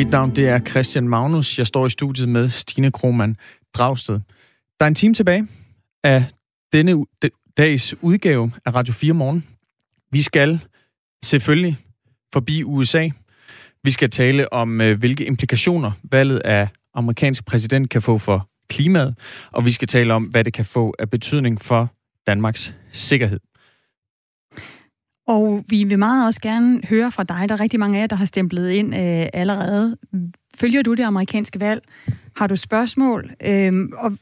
Mit navn det er Christian Magnus. Jeg står i studiet med Stine Krohmann Dragsted. Der er en time tilbage af denne dags udgave af Radio 4 Morgen. Vi skal selvfølgelig forbi USA. Vi skal tale om, øh, hvilke implikationer valget af amerikansk præsident kan få for klimaet, og vi skal tale om, hvad det kan få af betydning for Danmarks sikkerhed. Og vi vil meget også gerne høre fra dig. Der er rigtig mange af jer, der har stemplet ind øh, allerede. Følger du det amerikanske valg? Har du spørgsmål? Øh, og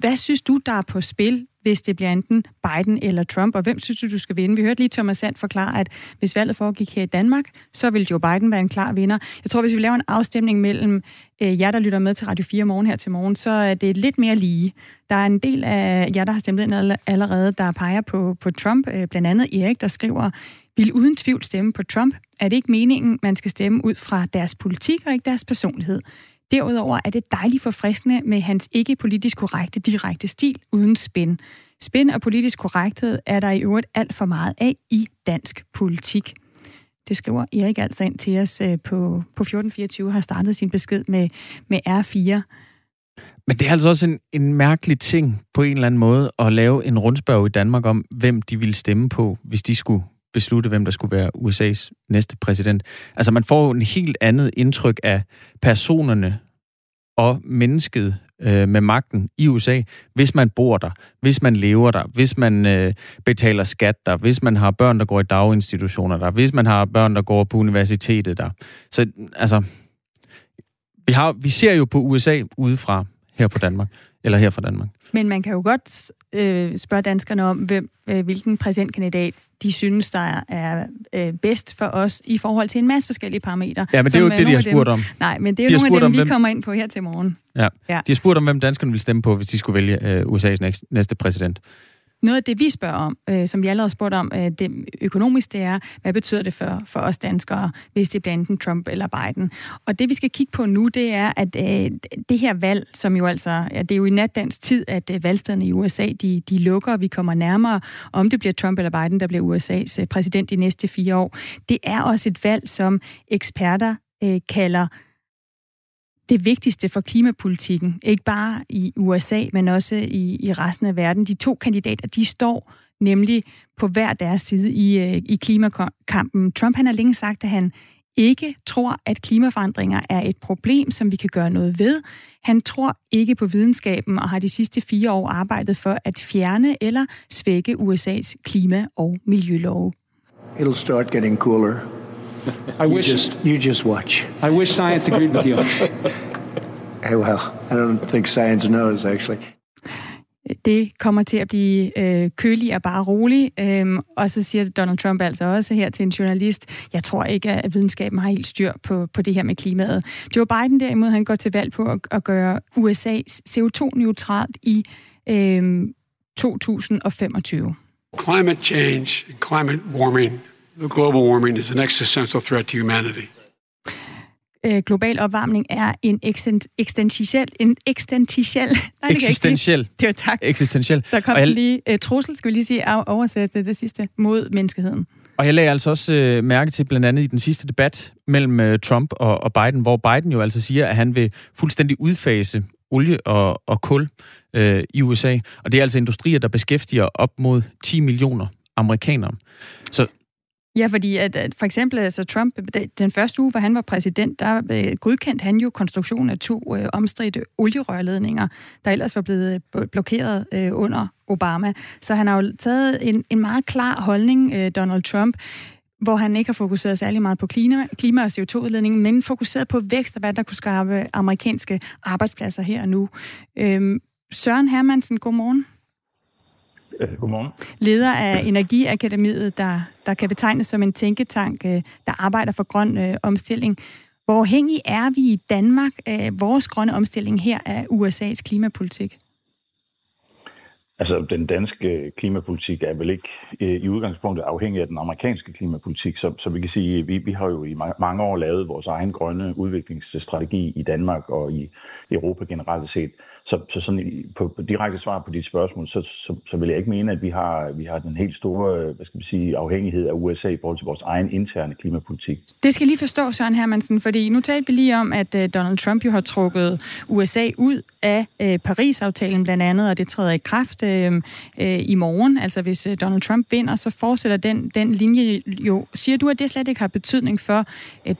hvad synes du, der er på spil hvis det bliver enten Biden eller Trump, og hvem synes du, du skal vinde? Vi hørte lige Thomas Sand forklare, at hvis valget foregik her i Danmark, så vil Joe Biden være en klar vinder. Jeg tror, hvis vi laver en afstemning mellem øh, jer, der lytter med til Radio 4 morgen her til morgen, så er det lidt mere lige. Der er en del af jer, der har stemt ind allerede, der peger på, på Trump, øh, blandt andet Erik, der skriver, vil uden tvivl stemme på Trump. Er det ikke meningen, man skal stemme ud fra deres politik og ikke deres personlighed? Derudover er det dejligt forfriskende med hans ikke politisk korrekte direkte stil uden spin. Spin og politisk korrekthed er der i øvrigt alt for meget af i dansk politik. Det skriver Erik altså ind til os øh, på, på 1424, har startet sin besked med, med R4. Men det er altså også en, en mærkelig ting på en eller anden måde at lave en rundspørg i Danmark om, hvem de ville stemme på, hvis de skulle beslutte, hvem der skulle være USA's næste præsident. Altså man får jo en helt andet indtryk af personerne og mennesket øh, med magten i USA, hvis man bor der, hvis man lever der, hvis man øh, betaler skat der, hvis man har børn, der går i daginstitutioner der, hvis man har børn, der går på universitetet der. Så altså, vi, har, vi ser jo på USA udefra her på Danmark, eller her fra Danmark. Men man kan jo godt øh, spørge danskerne om, hvem, øh, hvilken præsidentkandidat de synes, der er øh, bedst for os i forhold til en masse forskellige parametre. Ja, men det er jo det, de har spurgt dem, om. Nej, men det er jo de nogle af dem, vi hvem... kommer ind på her til morgen. Ja. ja, de har spurgt om, hvem danskerne vil stemme på, hvis de skulle vælge øh, USA's næste præsident. Noget af det, vi spørger om, øh, som vi allerede har spurgt om, øh, det økonomisk, det er, hvad betyder det for, for os danskere, hvis det bliver enten Trump eller Biden? Og det, vi skal kigge på nu, det er, at øh, det her valg, som jo altså, ja, det er jo i natdans tid, at øh, valgstederne i USA, de, de lukker, og vi kommer nærmere, om det bliver Trump eller Biden, der bliver USA's øh, præsident de næste fire år. Det er også et valg, som eksperter øh, kalder det vigtigste for klimapolitikken, ikke bare i USA, men også i, i resten af verden. De to kandidater, de står nemlig på hver deres side i, øh, i klimakampen. Trump han har længe sagt, at han ikke tror, at klimaforandringer er et problem, som vi kan gøre noget ved. Han tror ikke på videnskaben og har de sidste fire år arbejdet for at fjerne eller svække USA's klima- og miljølove. It'll start getting cooler. I you wish just, you just watch. I wish science agreed with you. hey, well, I don't think science knows actually. Det kommer til at blive øh, kølig og bare rolig. Øhm, og så siger Donald Trump altså også her til en journalist, jeg tror ikke, at videnskaben har helt styr på, på det her med klimaet. Joe Biden derimod, han går til valg på at, at gøre USA CO2-neutralt i øh, 2025. Climate change and climate warming The global warming is an existential threat to humanity. Øh, global opvarmning er en eksistentiel... En eksistentiel... Nej, det eksistentiel. Det var tak. Eksistentiel. Der kom jeg... lige uh, trussel, skal vi lige sige, oversætte det sidste, mod menneskeheden. Og jeg lagde altså også uh, mærke til blandt andet i den sidste debat mellem uh, Trump og, og Biden, hvor Biden jo altså siger, at han vil fuldstændig udfase olie og, og kul uh, i USA. Og det er altså industrier, der beskæftiger op mod 10 millioner amerikanere. Så Ja, fordi at, at for eksempel altså Trump, den første uge, hvor han var præsident, der øh, godkendte han jo konstruktionen af to øh, omstridte olierørledninger, der ellers var blevet øh, blokeret øh, under Obama. Så han har jo taget en, en meget klar holdning, øh, Donald Trump, hvor han ikke har fokuseret særlig meget på klima, klima og CO2-udledning, men fokuseret på vækst og hvad der kunne skabe amerikanske arbejdspladser her og nu. Øh, Søren Hermansen, godmorgen. Øh, godmorgen. Leder af Energiakademiet, der, der kan betegnes som en tænketank, øh, der arbejder for grøn øh, omstilling. Hvor afhængig er vi i Danmark af vores grønne omstilling her af USA's klimapolitik? Altså, den danske klimapolitik er vel ikke øh, i udgangspunktet afhængig af den amerikanske klimapolitik, så, så vi kan sige, at vi, vi har jo i mange år lavet vores egen grønne udviklingsstrategi i Danmark og i Europa generelt set, så, så sådan på, på direkte svar på dit spørgsmål, så, så, så vil jeg ikke mene, at vi har, vi har den helt store hvad skal vi sige, afhængighed af USA i forhold til vores egen interne klimapolitik. Det skal lige forstå, Søren Hermansen, fordi nu talte vi lige om, at øh, Donald Trump jo har trukket USA ud af øh, Paris-aftalen blandt andet, og det træder i kraft øh, øh i morgen. Altså hvis Donald Trump vinder, så fortsætter den, den linje jo. Siger du, at det slet ikke har betydning for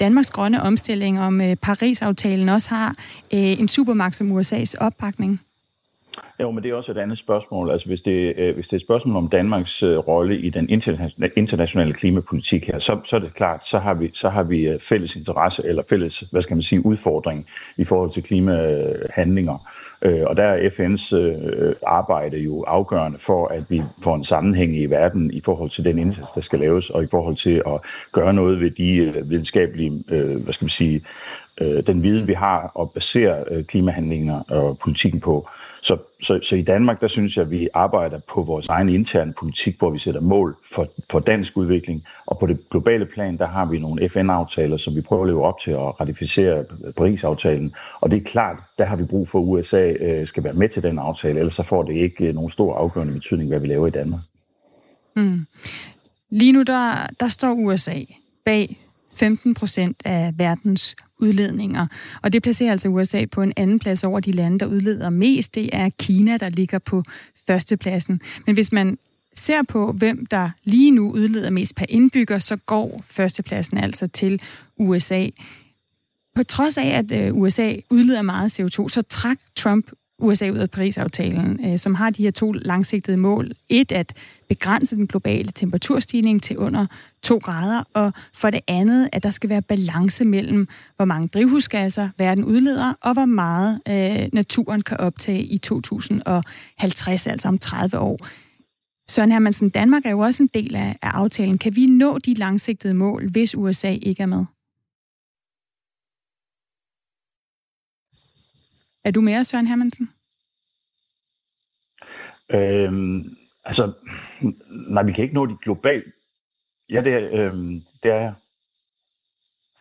Danmarks grønne omstilling, om Paris-aftalen også har øh, en supermagt som USA's opbakning? Jo, men det er også et andet spørgsmål. Altså, hvis det, øh, hvis det er et spørgsmål om Danmarks øh, rolle i den internationale, internationale klimapolitik her, så, så er det klart, så har, vi, så har vi øh, fælles interesse eller fælles, hvad skal man sige, udfordring i forhold til klimahandlinger. Øh, og der er FN's øh, arbejde jo afgørende for, at vi får en sammenhæng i verden i forhold til den indsats, der skal laves, og i forhold til at gøre noget ved de øh, videnskabelige, øh, hvad skal man sige, øh, den viden, vi har, og basere øh, klimahandlinger og politikken på. Så, så, så i Danmark, der synes jeg, at vi arbejder på vores egen interne politik, hvor vi sætter mål for, for dansk udvikling. Og på det globale plan, der har vi nogle FN-aftaler, som vi prøver at leve op til at ratificere Paris-aftalen. Og det er klart, der har vi brug for, at USA øh, skal være med til den aftale, ellers så får det ikke øh, nogen stor afgørende betydning, hvad vi laver i Danmark. Mm. Lige nu, der, der står USA bag 15 procent af verdens udledninger. Og det placerer altså USA på en anden plads over de lande, der udleder mest. Det er Kina, der ligger på førstepladsen. Men hvis man ser på, hvem der lige nu udleder mest per indbygger, så går førstepladsen altså til USA. På trods af, at øh, USA udleder meget CO2, så trak Trump USA ud af Paris-aftalen, øh, som har de her to langsigtede mål. Et, at begrænse den globale temperaturstigning til under 2 grader, og for det andet, at der skal være balance mellem, hvor mange drivhusgasser verden udleder, og hvor meget øh, naturen kan optage i 2050, altså om 30 år. Søren Hermansen, Danmark er jo også en del af, af aftalen. Kan vi nå de langsigtede mål, hvis USA ikke er med? Er du med Søren Hermansen? Øhm, altså, nej, vi kan ikke nå de globale. Ja, det er, øhm, det er jeg.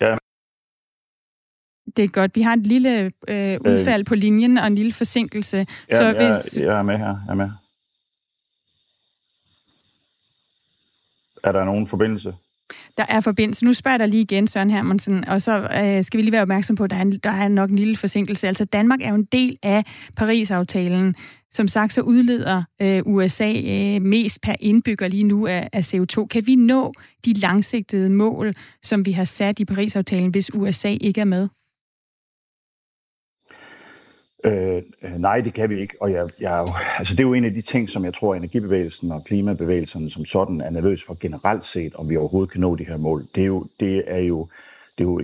Ja. Det er godt. Vi har et lille øh, udfald øh, på linjen og en lille forsinkelse. Ja, så hvis... jeg, jeg er med her. Jeg er med. Er der nogen forbindelse? Der er forbindelse. Nu spørger jeg dig lige igen, Søren Hermansen, og så øh, skal vi lige være opmærksom på, at der er, en, der er nok en lille forsinkelse. Altså, Danmark er jo en del af Paris-aftalen. Som sagt, så udleder øh, USA øh, mest per indbygger lige nu af, af CO2. Kan vi nå de langsigtede mål, som vi har sat i Paris-aftalen, hvis USA ikke er med? Øh, øh, nej, det kan vi ikke. Og jeg, jeg, altså det er jo en af de ting, som jeg tror, energibevægelsen og klimabevægelsen som sådan er nervøs for generelt set, om vi overhovedet kan nå de her mål. Det er jo, det er jo, det er jo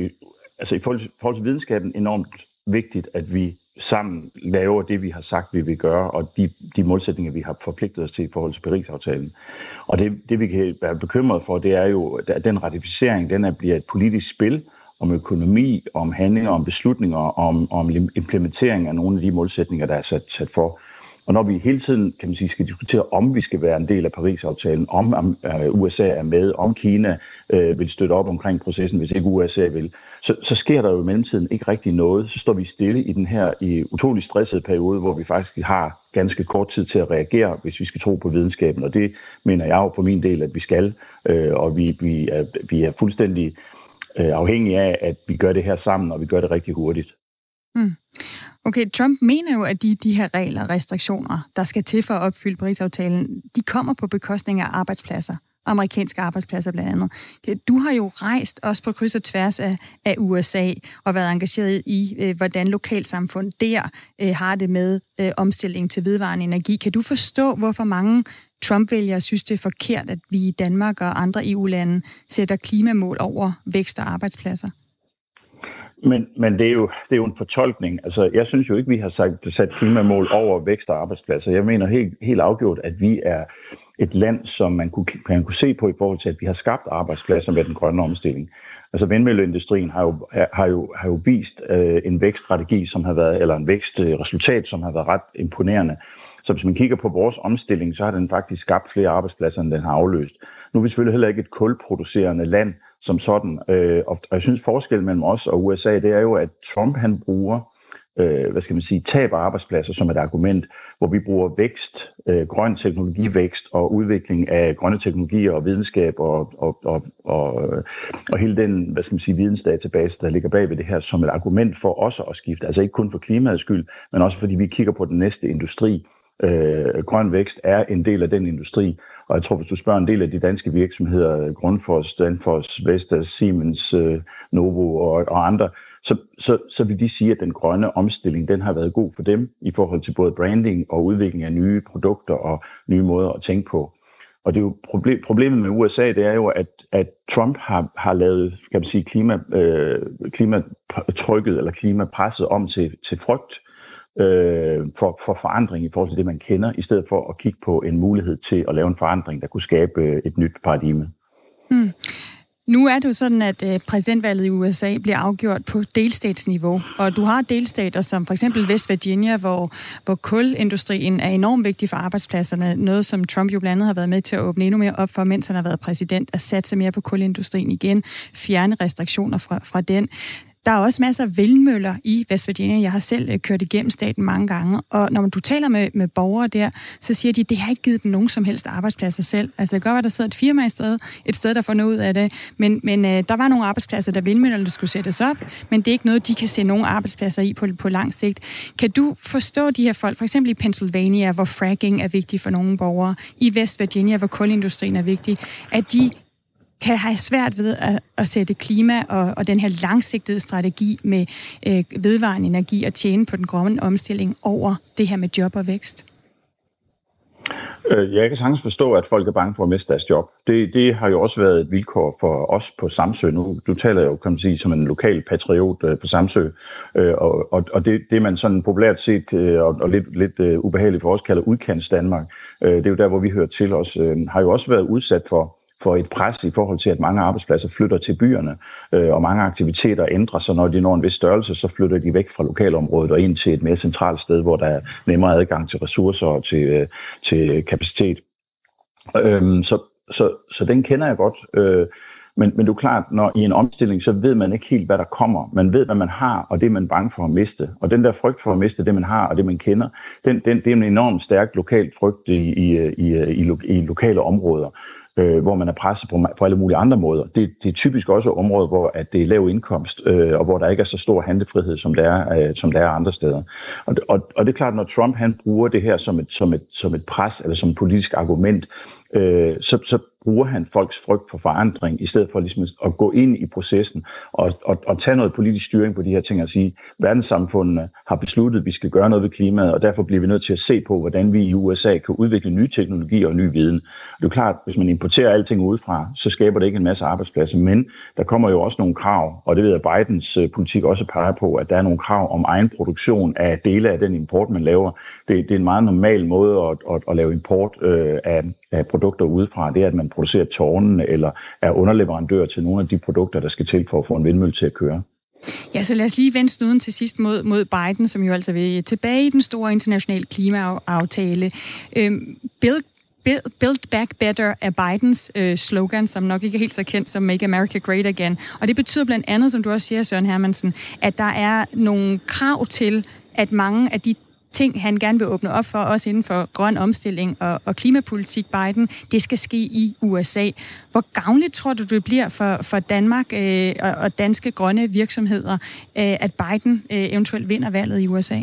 altså i forhold til, forhold til videnskaben enormt vigtigt, at vi sammen laver det, vi har sagt, vi vil gøre, og de, de målsætninger, vi har forpligtet os til i forhold til Paris-aftalen. Og det, det, vi kan være bekymret for, det er jo, at den ratificering, den er, bliver et politisk spil, om økonomi, om handlinger, om beslutninger, om, om implementering af nogle af de målsætninger, der er sat, sat for. Og når vi hele tiden kan man sige, skal diskutere, om vi skal være en del af Paris-aftalen, om, om øh, USA er med, om Kina øh, vil støtte op omkring processen, hvis ikke USA vil, så, så sker der jo i mellemtiden ikke rigtig noget. Så står vi stille i den her i utrolig stressede periode, hvor vi faktisk har ganske kort tid til at reagere, hvis vi skal tro på videnskaben. Og det mener jeg jo på min del, at vi skal. Øh, og vi, vi, er, vi er fuldstændig øh, afhængig af, at vi gør det her sammen, og vi gør det rigtig hurtigt. Mm. Okay, Trump mener jo, at de, de her regler og restriktioner, der skal til for at opfylde Paris-aftalen, de kommer på bekostning af arbejdspladser amerikanske arbejdspladser blandt andet. Du har jo rejst også på kryds og tværs af, af USA og været engageret i, øh, hvordan lokalsamfund der øh, har det med øh, omstilling til vedvarende energi. Kan du forstå, hvorfor mange Trump-vælgere synes, det er forkert, at vi i Danmark og andre EU-lande sætter klimamål over vækst og arbejdspladser? Men, men det, er jo, det er jo en fortolkning. Altså, jeg synes jo ikke, vi har sagt, sat klimamål over vækst og arbejdspladser. Jeg mener helt, helt afgjort, at vi er et land, som man kunne, man kunne se på i forhold til, at vi har skabt arbejdspladser med den grønne omstilling. Altså vindmølleindustrien har jo, har jo, har jo vist øh, en vækststrategi, som har været, eller en vækstresultat, som har været ret imponerende. Så hvis man kigger på vores omstilling, så har den faktisk skabt flere arbejdspladser, end den har afløst. Nu er vi selvfølgelig heller ikke et kulproducerende land som sådan, øh, og jeg synes forskellen mellem os og USA, det er jo, at Trump han bruger øh, hvad skal man sige, tab af arbejdspladser som et argument, hvor vi bruger vækst, øh, grøn teknologivækst og udvikling af grønne teknologier og videnskab og, og, og, og, og hele den, hvad skal man sige, vidensdatabase, der ligger bag ved det her, som et argument for også at skifte. Altså ikke kun for klimaets skyld, men også fordi vi kigger på den næste industri. Øh, grøn vækst er en del af den industri, og jeg tror, hvis du spørger en del af de danske virksomheder, Grundfos, Danfoss, Vestas, Siemens, øh, Novo og, og andre, så, så, så vil de sige, at den grønne omstilling, den har været god for dem i forhold til både branding og udvikling af nye produkter og nye måder at tænke på. Og det er jo problem, problemet med USA, det er jo, at, at Trump har, har lavet kan man sige, klima, øh, klimatrykket eller klimapresset om til, til frygt øh, for, for forandring i forhold til det, man kender, i stedet for at kigge på en mulighed til at lave en forandring, der kunne skabe øh, et nyt paradigme. Mm. Nu er det jo sådan, at øh, præsidentvalget i USA bliver afgjort på delstatsniveau, og du har delstater som for eksempel West Virginia, hvor, hvor kulindustrien er enormt vigtig for arbejdspladserne, noget som Trump jo blandt andet har været med til at åbne endnu mere op for, mens han har været præsident, at satse mere på kulindustrien igen, fjerne restriktioner fra, fra den. Der er også masser af vindmøller i West Virginia. Jeg har selv øh, kørt igennem staten mange gange, og når man, du taler med, med borgere der, så siger de, at det har ikke givet dem nogen som helst arbejdspladser selv. Altså det kan godt være, at der sidder et firma i sted, et sted, der får noget ud af det, men, men øh, der var nogle arbejdspladser, der vindmøllerne skulle sættes op, men det er ikke noget, de kan se nogen arbejdspladser i på, på lang sigt. Kan du forstå de her folk, for eksempel i Pennsylvania, hvor fracking er vigtig for nogle borgere, i West Virginia, hvor kulindustrien er vigtig, at de kan have svært ved at, at sætte klima og, og den her langsigtede strategi med øh, vedvarende energi og tjene på den grønne omstilling over det her med job og vækst? Øh, jeg kan sagtens forstå, at folk er bange for at miste deres job. Det, det har jo også været et vilkår for os på Samsø. Nu, du taler jo, kan man sige, som en lokal patriot øh, på Samsø. Øh, og og, og det, det, man sådan populært set, øh, og, og lidt, lidt øh, ubehageligt for os, kalder udkants Danmark, det er jo der, hvor vi hører til os, har jo også været udsat for for et pres i forhold til, at mange arbejdspladser flytter til byerne, øh, og mange aktiviteter ændrer sig. Når de når en vis størrelse, så flytter de væk fra lokalområdet og ind til et mere centralt sted, hvor der er nemmere adgang til ressourcer og til, øh, til kapacitet. Øh, så, så, så den kender jeg godt. Øh, men, men det er klart, når i en omstilling, så ved man ikke helt, hvad der kommer. Man ved, hvad man har, og det er man bange for at miste. Og den der frygt for at miste det, man har, og det, man kender, den, den, det er en enormt stærk lokal frygt i, i, i, i, i lokale områder øh, hvor man er presset på, på alle mulige andre måder. Det, det er typisk også områder, hvor at det er lav indkomst, øh, og hvor der ikke er så stor handlefrihed, som der er, øh, som der er andre steder. Og, og, og det er klart, når Trump han bruger det her som et, som et, som et pres, eller som et politisk argument, øh, så, så bruger han folks frygt for forandring, i stedet for ligesom at gå ind i processen og, og, og tage noget politisk styring på de her ting og sige, verdenssamfundene har besluttet, at vi skal gøre noget ved klimaet, og derfor bliver vi nødt til at se på, hvordan vi i USA kan udvikle nye teknologier og ny viden. Det er klart, hvis man importerer alting udefra, så skaber det ikke en masse arbejdspladser, men der kommer jo også nogle krav, og det ved jeg, Bidens øh, politik også peger på, at der er nogle krav om egen produktion af dele af den import, man laver. Det, det er en meget normal måde at, at, at lave import øh, af, af produkter udefra, det er, at man producerer tårnene eller er underleverandør til nogle af de produkter, der skal til for at få en vindmølle til at køre. Ja, så lad os lige vende snuden til sidst mod, mod Biden, som jo altså vil tilbage i den store internationale klimaaftale. Øhm, build, build, build Back Better er Bidens øh, slogan, som nok ikke er helt så kendt som Make America Great Again. Og det betyder blandt andet, som du også siger, Søren Hermansen, at der er nogle krav til, at mange af de ting, han gerne vil åbne op for, også inden for grøn omstilling og, og klimapolitik, Biden, det skal ske i USA. Hvor gavnligt tror du, det bliver for, for Danmark øh, og, og danske grønne virksomheder, øh, at Biden øh, eventuelt vinder valget i USA?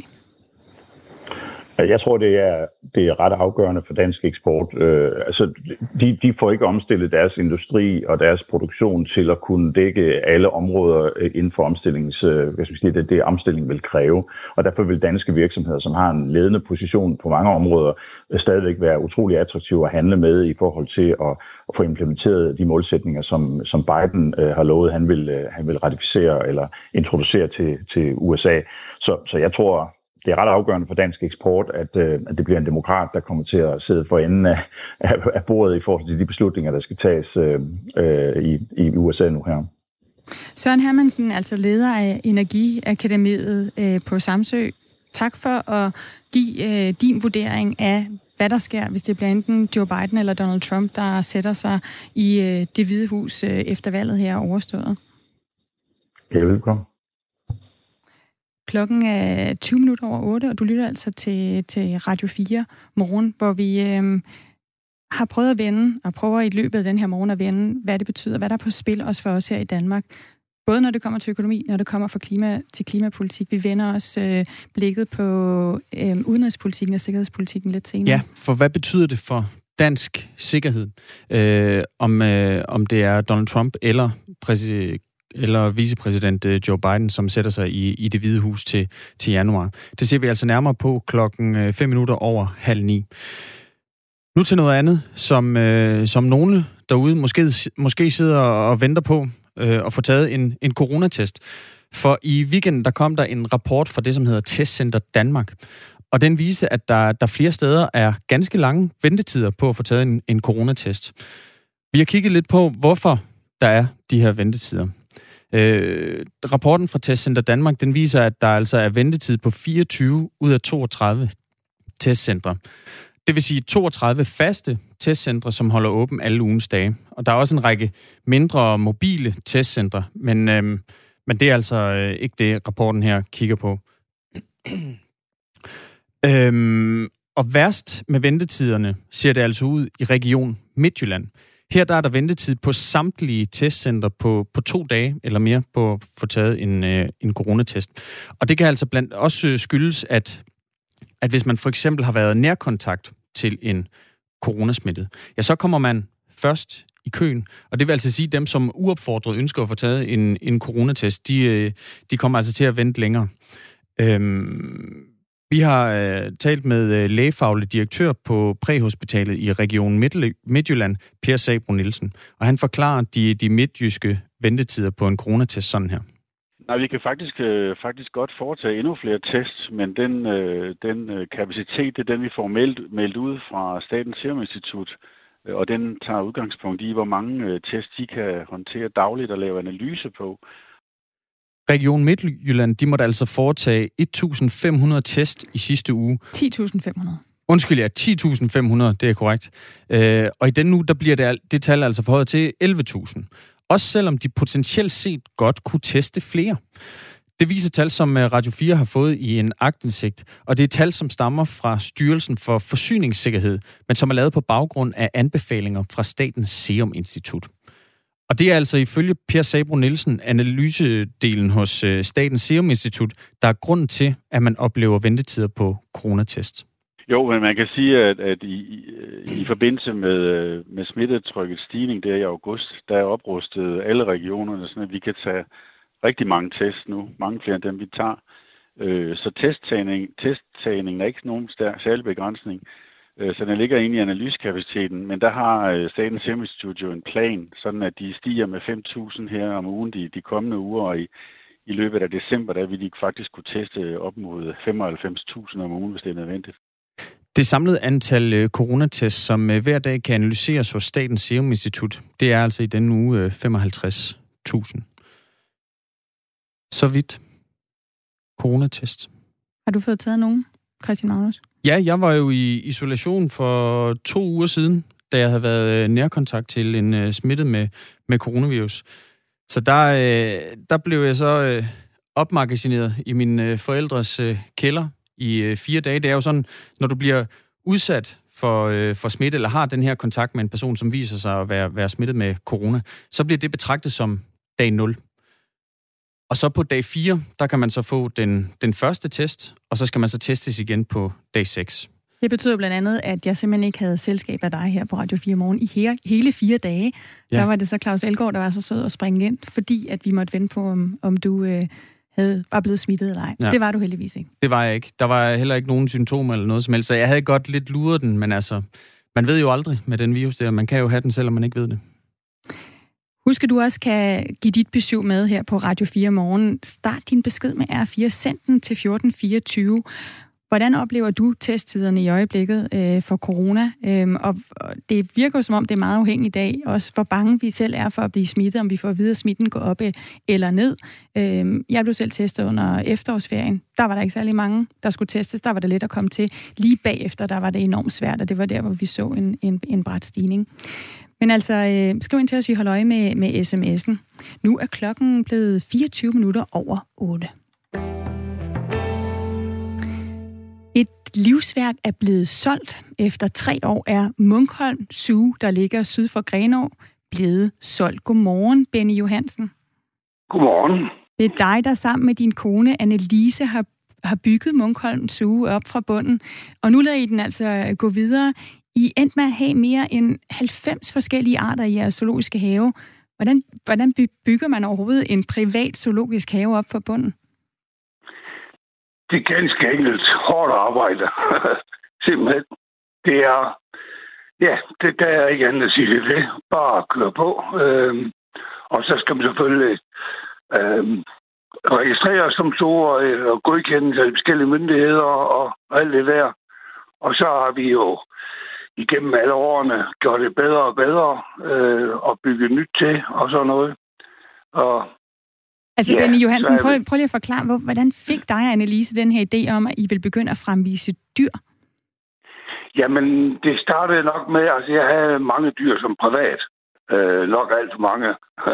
Altså, jeg tror, det er, det er ret afgørende for dansk eksport. Øh, altså, de, de får ikke omstillet deres industri og deres produktion til at kunne dække alle områder øh, inden for omstillings, øh, hvad skal sige, det, det omstilling vil kræve. Og derfor vil danske virksomheder, som har en ledende position på mange områder, øh, stadigvæk være utrolig attraktive at handle med i forhold til at, at få implementeret de målsætninger, som, som Biden øh, har lovet, han vil, øh, han vil ratificere eller introducere til, til USA. Så, så jeg tror, det er ret afgørende for dansk eksport, at, øh, at det bliver en demokrat, der kommer til at sidde for enden af, af bordet i forhold til de beslutninger, der skal tages øh, øh, i, i USA nu her. Søren Hermansen, altså leder af Energiakademiet øh, på Samsø. Tak for at give øh, din vurdering af, hvad der sker, hvis det bliver enten Joe Biden eller Donald Trump, der sætter sig i øh, det hvide hus øh, efter valget her overstået. Ja, velkommen. Klokken er 20 minutter over 8, og du lytter altså til, til Radio 4 morgen, hvor vi øh, har prøvet at vende, og prøver i løbet af den her morgen at vende, hvad det betyder, hvad der er på spil også for os her i Danmark. Både når det kommer til økonomi, når det kommer for klima, til klimapolitik. Vi vender også øh, blikket på øh, udenrigspolitikken og sikkerhedspolitikken lidt senere. Ja, for hvad betyder det for dansk sikkerhed, øh, om, øh, om det er Donald Trump eller præsident eller vicepræsident øh, Joe Biden, som sætter sig i, i det hvide hus til, til januar. Det ser vi altså nærmere på klokken øh, 5 minutter over halv ni. Nu til noget andet, som, øh, som nogle derude måske, måske sidder og venter på øh, at få taget en, en coronatest. For i weekenden der kom der en rapport fra det, som hedder Testcenter Danmark. Og den viste, at der, der flere steder er ganske lange ventetider på at få taget en, en coronatest. Vi har kigget lidt på, hvorfor der er de her ventetider. Øh, rapporten fra Testcenter Danmark, den viser, at der altså er ventetid på 24 ud af 32 testcentre. Det vil sige 32 faste testcentre, som holder åben alle ugens dage. Og der er også en række mindre mobile testcentre, men, øh, men det er altså øh, ikke det, rapporten her kigger på. øhm, og værst med ventetiderne ser det altså ud i Region Midtjylland. Her der er der ventetid på samtlige testcenter på, på to dage eller mere på at få taget en, øh, en coronatest. Og det kan altså blandt også skyldes, at, at hvis man for eksempel har været nærkontakt til en coronasmittet, ja, så kommer man først i køen. Og det vil altså sige, at dem, som uopfordret ønsker at få taget en, en coronatest, de, øh, de kommer altså til at vente længere. Øhm, vi har øh, talt med øh, lægefaglig direktør på præhospitalet i Region Midtjylland, Per Sabro Nielsen, og han forklarer de, de midtjyske ventetider på en coronatest sådan her. Nej, vi kan faktisk, øh, faktisk godt foretage endnu flere tests, men den, øh, den øh, kapacitet, det er den, vi får meldt, meldt ud fra Statens Serum Institut, øh, og den tager udgangspunkt i, hvor mange øh, tests de kan håndtere dagligt og lave analyse på. Region Midtjylland, de måtte altså foretage 1.500 test i sidste uge. 10.500. Undskyld, ja, 10.500, det er korrekt. Øh, og i den uge, der bliver det, det tal altså forhøjet til 11.000. Også selvom de potentielt set godt kunne teste flere. Det viser tal, som øh, Radio 4 har fået i en agtindsigt, og det er tal, som stammer fra Styrelsen for Forsyningssikkerhed, men som er lavet på baggrund af anbefalinger fra Statens Serum Institut. Og det er altså ifølge Per Sabro Nielsen, analysedelen hos øh, Statens Serum Institut, der er grund til, at man oplever ventetider på coronatest. Jo, men man kan sige, at, at i, i, i forbindelse med, øh, med smittetrykkets stigning der i august, der er oprustet alle regionerne, så vi kan tage rigtig mange tests nu, mange flere end dem, vi tager. Øh, så testtagning, testtagningen er ikke nogen særlig begrænsning. Øh, så den ligger inde i analysekapaciteten, men der har øh, Statens Serum Institut jo en plan, sådan at de stiger med 5.000 her om ugen de, de kommende uger, og i, i løbet af december, der vil de faktisk kunne teste op mod 95.000 om ugen, hvis det er nødvendigt. Det samlede antal øh, coronatests, som hver dag kan analyseres hos Statens Serum Institut, det er altså i denne uge 55.000. Så vidt. Coronatest. Har du fået taget nogen, Christian Magnus? Ja, jeg var jo i isolation for to uger siden, da jeg havde været øh, nærkontakt til en uh, smittet med, med coronavirus. Så der, uh, der blev jeg så uh, opmagasineret i min uh, forældres uh, kælder i uh, fire dage. Det er jo sådan, når du bliver udsat for, uh, for smitte, eller har den her kontakt med en person, som viser sig at være, være smittet med corona, så bliver det betragtet som dag 0. Og så på dag 4, der kan man så få den, den første test, og så skal man så testes igen på dag 6. Det betyder blandt andet, at jeg simpelthen ikke havde selskab af dig her på Radio 4 morgen i hele, hele fire dage. Ja. Der var det så Claus Elgaard, der var så sød at springe ind, fordi at vi måtte vente på, om, om du øh, havde, var blevet smittet eller ej. Ja. Det var du heldigvis ikke. Det var jeg ikke. Der var heller ikke nogen symptomer eller noget som helst, så jeg havde godt lidt luret den, men altså, man ved jo aldrig med den virus der. Man kan jo have den, selvom man ikke ved det. Husk, at du også kan give dit besøg med her på Radio 4 morgen. Start din besked med R4, send den til 1424. Hvordan oplever du testtiderne i øjeblikket øh, for corona? Øhm, og, det virker jo som om, det er meget afhængigt af, også hvor bange vi selv er for at blive smittet, om vi får at vide, at smitten går op øh, eller ned. Øhm, jeg blev selv testet under efterårsferien. Der var der ikke særlig mange, der skulle testes. Der var det let at komme til. Lige bagefter, der var det enormt svært, og det var der, hvor vi så en, en, en bræt stigning. Men altså, øh, skriv ind til os, vi holder øje med, med sms'en. Nu er klokken blevet 24 minutter over 8. livsværk er blevet solgt. Efter tre år er Munkholm Zoo, der ligger syd for Grenå, blevet solgt. Godmorgen, Benny Johansen. Godmorgen. Det er dig, der sammen med din kone Annelise har, har bygget Munkholm Zoo op fra bunden. Og nu lader I den altså gå videre. I endte med at have mere end 90 forskellige arter i jeres zoologiske have. Hvordan, hvordan bygger man overhovedet en privat zoologisk have op for bunden? Det er ganske enkelt hårdt arbejde. Simpelthen. Det er, ja, det, der er ikke andet at sige det. det. Bare køre på. Øhm, og så skal man selvfølgelig øhm, registrere som store øh, og godkende af forskellige myndigheder og alt det der. Og så har vi jo igennem alle årene gjort det bedre og bedre øh, og bygget nyt til og sådan noget. Og Altså, ja, Benny Johansen, prøv, prøv lige at forklare, hvor, hvordan fik dig og Annelise den her idé om, at I vil begynde at fremvise dyr? Jamen, det startede nok med, altså jeg havde mange dyr som privat. Øh, nok alt for mange.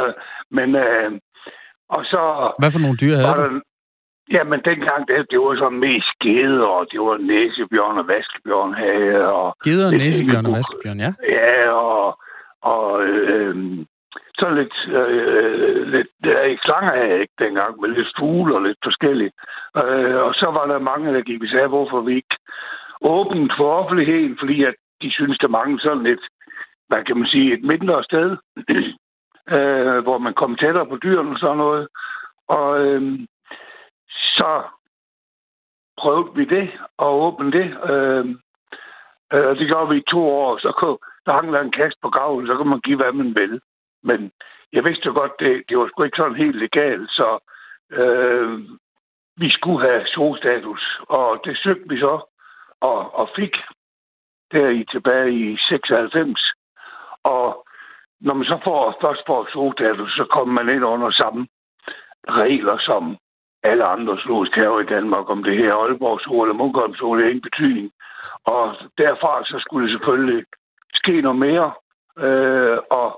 Men, øh, og så... Hvad for nogle dyr havde du? Jamen, dengang, det, det var sådan mest gede, og det var næsebjørn og vaskebjørn havde. Og geder, næsebjørn og vaskebjørn, ja. Ja, og, og øh, så lidt, øh, lidt der ikke slanger jeg ikke dengang, men lidt fugle og lidt forskelligt. Øh, og så var der mange, der gik og sagde, hvorfor vi ikke åbent for offentligheden, fordi at de synes, der mange sådan lidt, hvad kan man sige, et mindre sted, øh, hvor man kom tættere på dyrene og sådan noget. Og øh, så prøvede vi det og åbne det. Øhm, øh, øh, det gjorde vi i to år. Så kunne, der hang der en kast på gavlen, så kunne man give, hvad man ville. Men jeg vidste godt, det, det var sgu ikke sådan helt legalt, så øh, vi skulle have solstatus, og det søgte vi så og, og fik der i tilbage i 96. Og når man så får, først får solstatus, så kommer man ind under samme regler som alle andre zoologiske haver i Danmark, om det her Aalborg Zoo eller Munkholm Zoo, det er ingen betydning. Og derfra så skulle det selvfølgelig ske noget mere, øh, og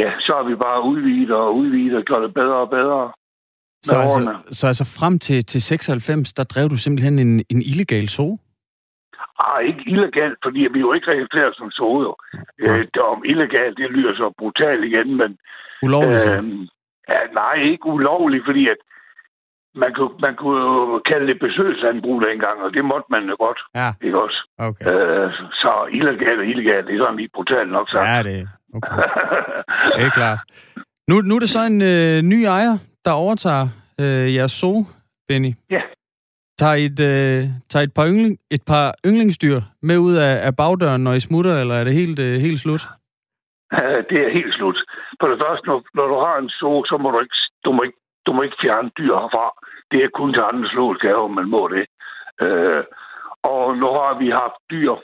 ja, så har vi bare udvidet og udvidet og gjort det bedre og bedre. Så altså, så altså frem til, til 96, der drev du simpelthen en, en illegal zoo? Ah, ikke illegal, fordi vi jo ikke registreret som zoo. Ja. Øh, om illegal, det lyder så brutalt igen, men... Ulovligt? Øh, ja, nej, ikke ulovligt, fordi at man kunne, man kunne jo kalde det besøgslandbrug dengang, og det måtte man jo godt. Ja. Ikke også? Okay. Øh, så illegal og illegal, det er sådan lige brutalt nok sagt. Ja, det er okay. det er klart. Nu, nu er det så en øh, ny ejer, der overtager øh, jeres zoo, Benny. Ja. Tager et, øh, tager et, par yngling, et par yndlingsdyr med ud af, af bagdøren, når I smutter, eller er det helt, øh, helt slut? det er helt slut. For det første, når, når du har en zoo, så må du ikke, du må ikke, du må ikke fjerne dyr herfra. Det er kun til andre zoologiske haver, man må det. Øh, og nu har vi haft dyr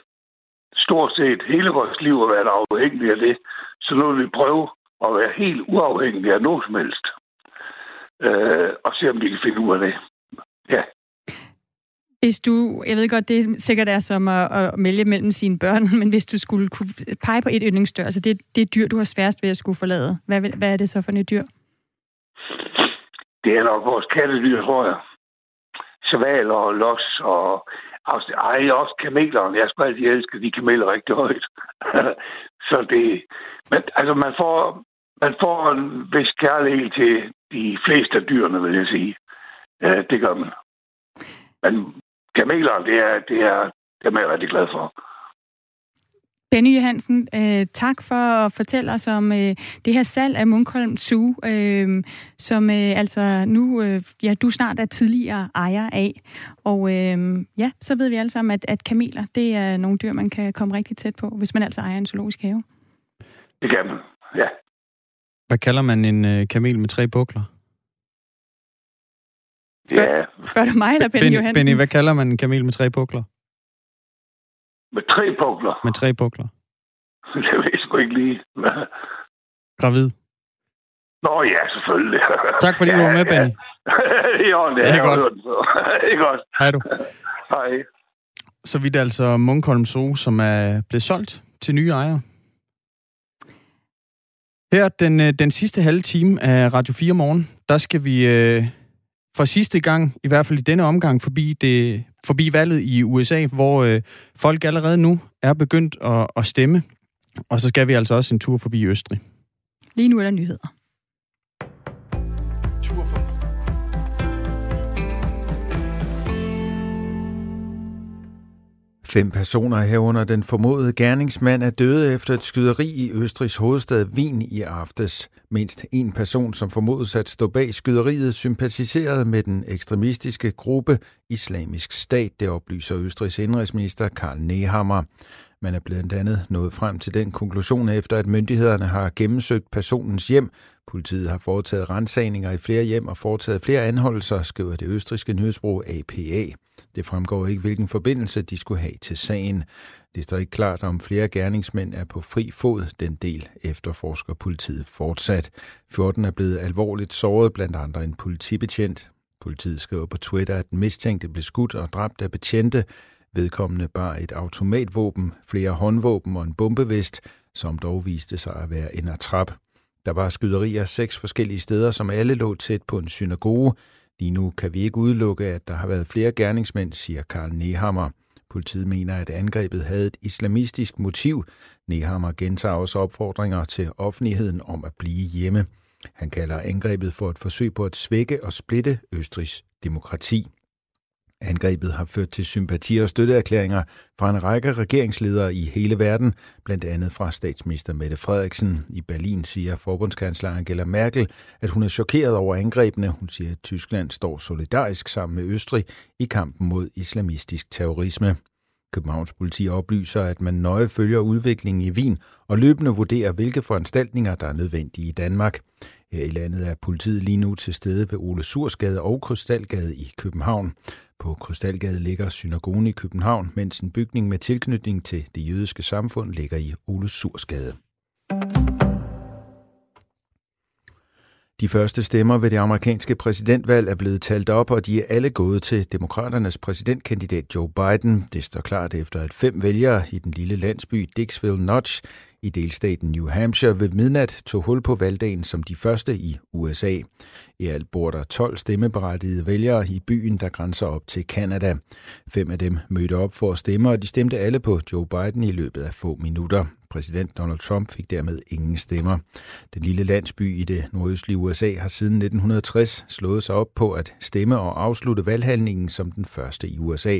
stort set hele vores liv og været afhængige af det. Så nu vil vi prøve at være helt uafhængige af noget som helst. Øh, og se, om vi kan finde ud af det. Ja. Hvis du, jeg ved godt, det er sikkert er som at, at melde mellem sine børn, men hvis du skulle kunne pege på et yndlingsdyr, altså det, det dyr, du har sværest ved at skulle forlade, hvad, hvad er det så for et dyr? Det er nok vores kattedyr, tror jeg. Svaler og los og ej, også kamelerne. Jeg skulle altid elske de kameler rigtig højt. så det... Men altså, man får, man får en vis kærlighed til de fleste af dyrene, vil jeg sige. Ja, det gør man. Men kamelerne, det er, det er, det er jeg rigtig glad for. Benny Johansen, øh, tak for at fortælle os om øh, det her salg af Munkholm Zoo, øh, som øh, altså nu, øh, ja, du snart er tidligere ejer af. Og øh, ja, så ved vi alle sammen, at, at kameler, det er nogle dyr, man kan komme rigtig tæt på, hvis man altså ejer en zoologisk have. Det kan man, ja. Hvad kalder man en øh, kamel med tre bukler? Spørg, ja. Spørger du mig eller Benny, Benny Johansen? Benny, hvad kalder man en kamel med tre bukler? Med tre pukler? Med tre pukler. Det ved jeg sgu ikke lige. Gravid? Nå ja, selvfølgelig. Tak fordi ja, du var med, Benny. Ja. jo, det er, godt. Det er godt. Hej du. Hej. Så vidt altså Munkholm Zoo, som er blevet solgt til nye ejere. Her den, øh, den sidste halve time af Radio 4 morgen, der skal vi øh, for sidste gang, i hvert fald i denne omgang, forbi det forbi valget i USA, hvor øh, folk allerede nu er begyndt at, at stemme. Og så skal vi altså også en tur forbi Østrig. Lige nu er der nyheder. Fem personer herunder den formodede gerningsmand er døde efter et skyderi i Østrigs hovedstad Wien i aftes. Mindst en person, som formodes at stå bag skyderiet, sympatiserede med den ekstremistiske gruppe Islamisk Stat, det oplyser Østrigs indrigsminister Karl Nehammer. Man er blandt andet nået frem til den konklusion efter, at myndighederne har gennemsøgt personens hjem. Politiet har foretaget rensagninger i flere hjem og foretaget flere anholdelser, skriver det østriske nyhedsbrug APA. Det fremgår ikke, hvilken forbindelse de skulle have til sagen. Det står ikke klart, om flere gerningsmænd er på fri fod. Den del efterforsker politiet fortsat. 14 er blevet alvorligt såret, blandt andre en politibetjent. Politiet skriver på Twitter, at den mistænkte blev skudt og dræbt af betjente. Vedkommende bar et automatvåben, flere håndvåben og en bombevest, som dog viste sig at være en atrap. Der var skyderier seks forskellige steder, som alle lå tæt på en synagoge. Lige nu kan vi ikke udelukke, at der har været flere gerningsmænd, siger Karl Nehammer. Politiet mener, at angrebet havde et islamistisk motiv. Nehammer gentager også opfordringer til offentligheden om at blive hjemme. Han kalder angrebet for et forsøg på at svække og splitte Østrigs demokrati. Angrebet har ført til sympati- og støtteerklæringer fra en række regeringsledere i hele verden, blandt andet fra statsminister Mette Frederiksen. I Berlin siger forbundskansler Angela Merkel, at hun er chokeret over angrebene. Hun siger, at Tyskland står solidarisk sammen med Østrig i kampen mod islamistisk terrorisme. Københavns politi oplyser, at man nøje følger udviklingen i Wien og løbende vurderer, hvilke foranstaltninger, der er nødvendige i Danmark. Her i landet er politiet lige nu til stede ved Ole Sursgade og Krystalgade i København. På Krystalgade ligger synagogen i København, mens en bygning med tilknytning til det jødiske samfund ligger i Ole Sursgade. De første stemmer ved det amerikanske præsidentvalg er blevet talt op, og de er alle gået til demokraternes præsidentkandidat Joe Biden. Det står klart efter, at fem vælgere i den lille landsby Dixville Notch i delstaten New Hampshire ved midnat tog hul på valgdagen som de første i USA. I alt bor der 12 stemmeberettigede vælgere i byen, der grænser op til Canada. Fem af dem mødte op for at stemme, og de stemte alle på Joe Biden i løbet af få minutter. Præsident Donald Trump fik dermed ingen stemmer. Den lille landsby i det nordøstlige USA har siden 1960 slået sig op på at stemme og afslutte valghandlingen som den første i USA.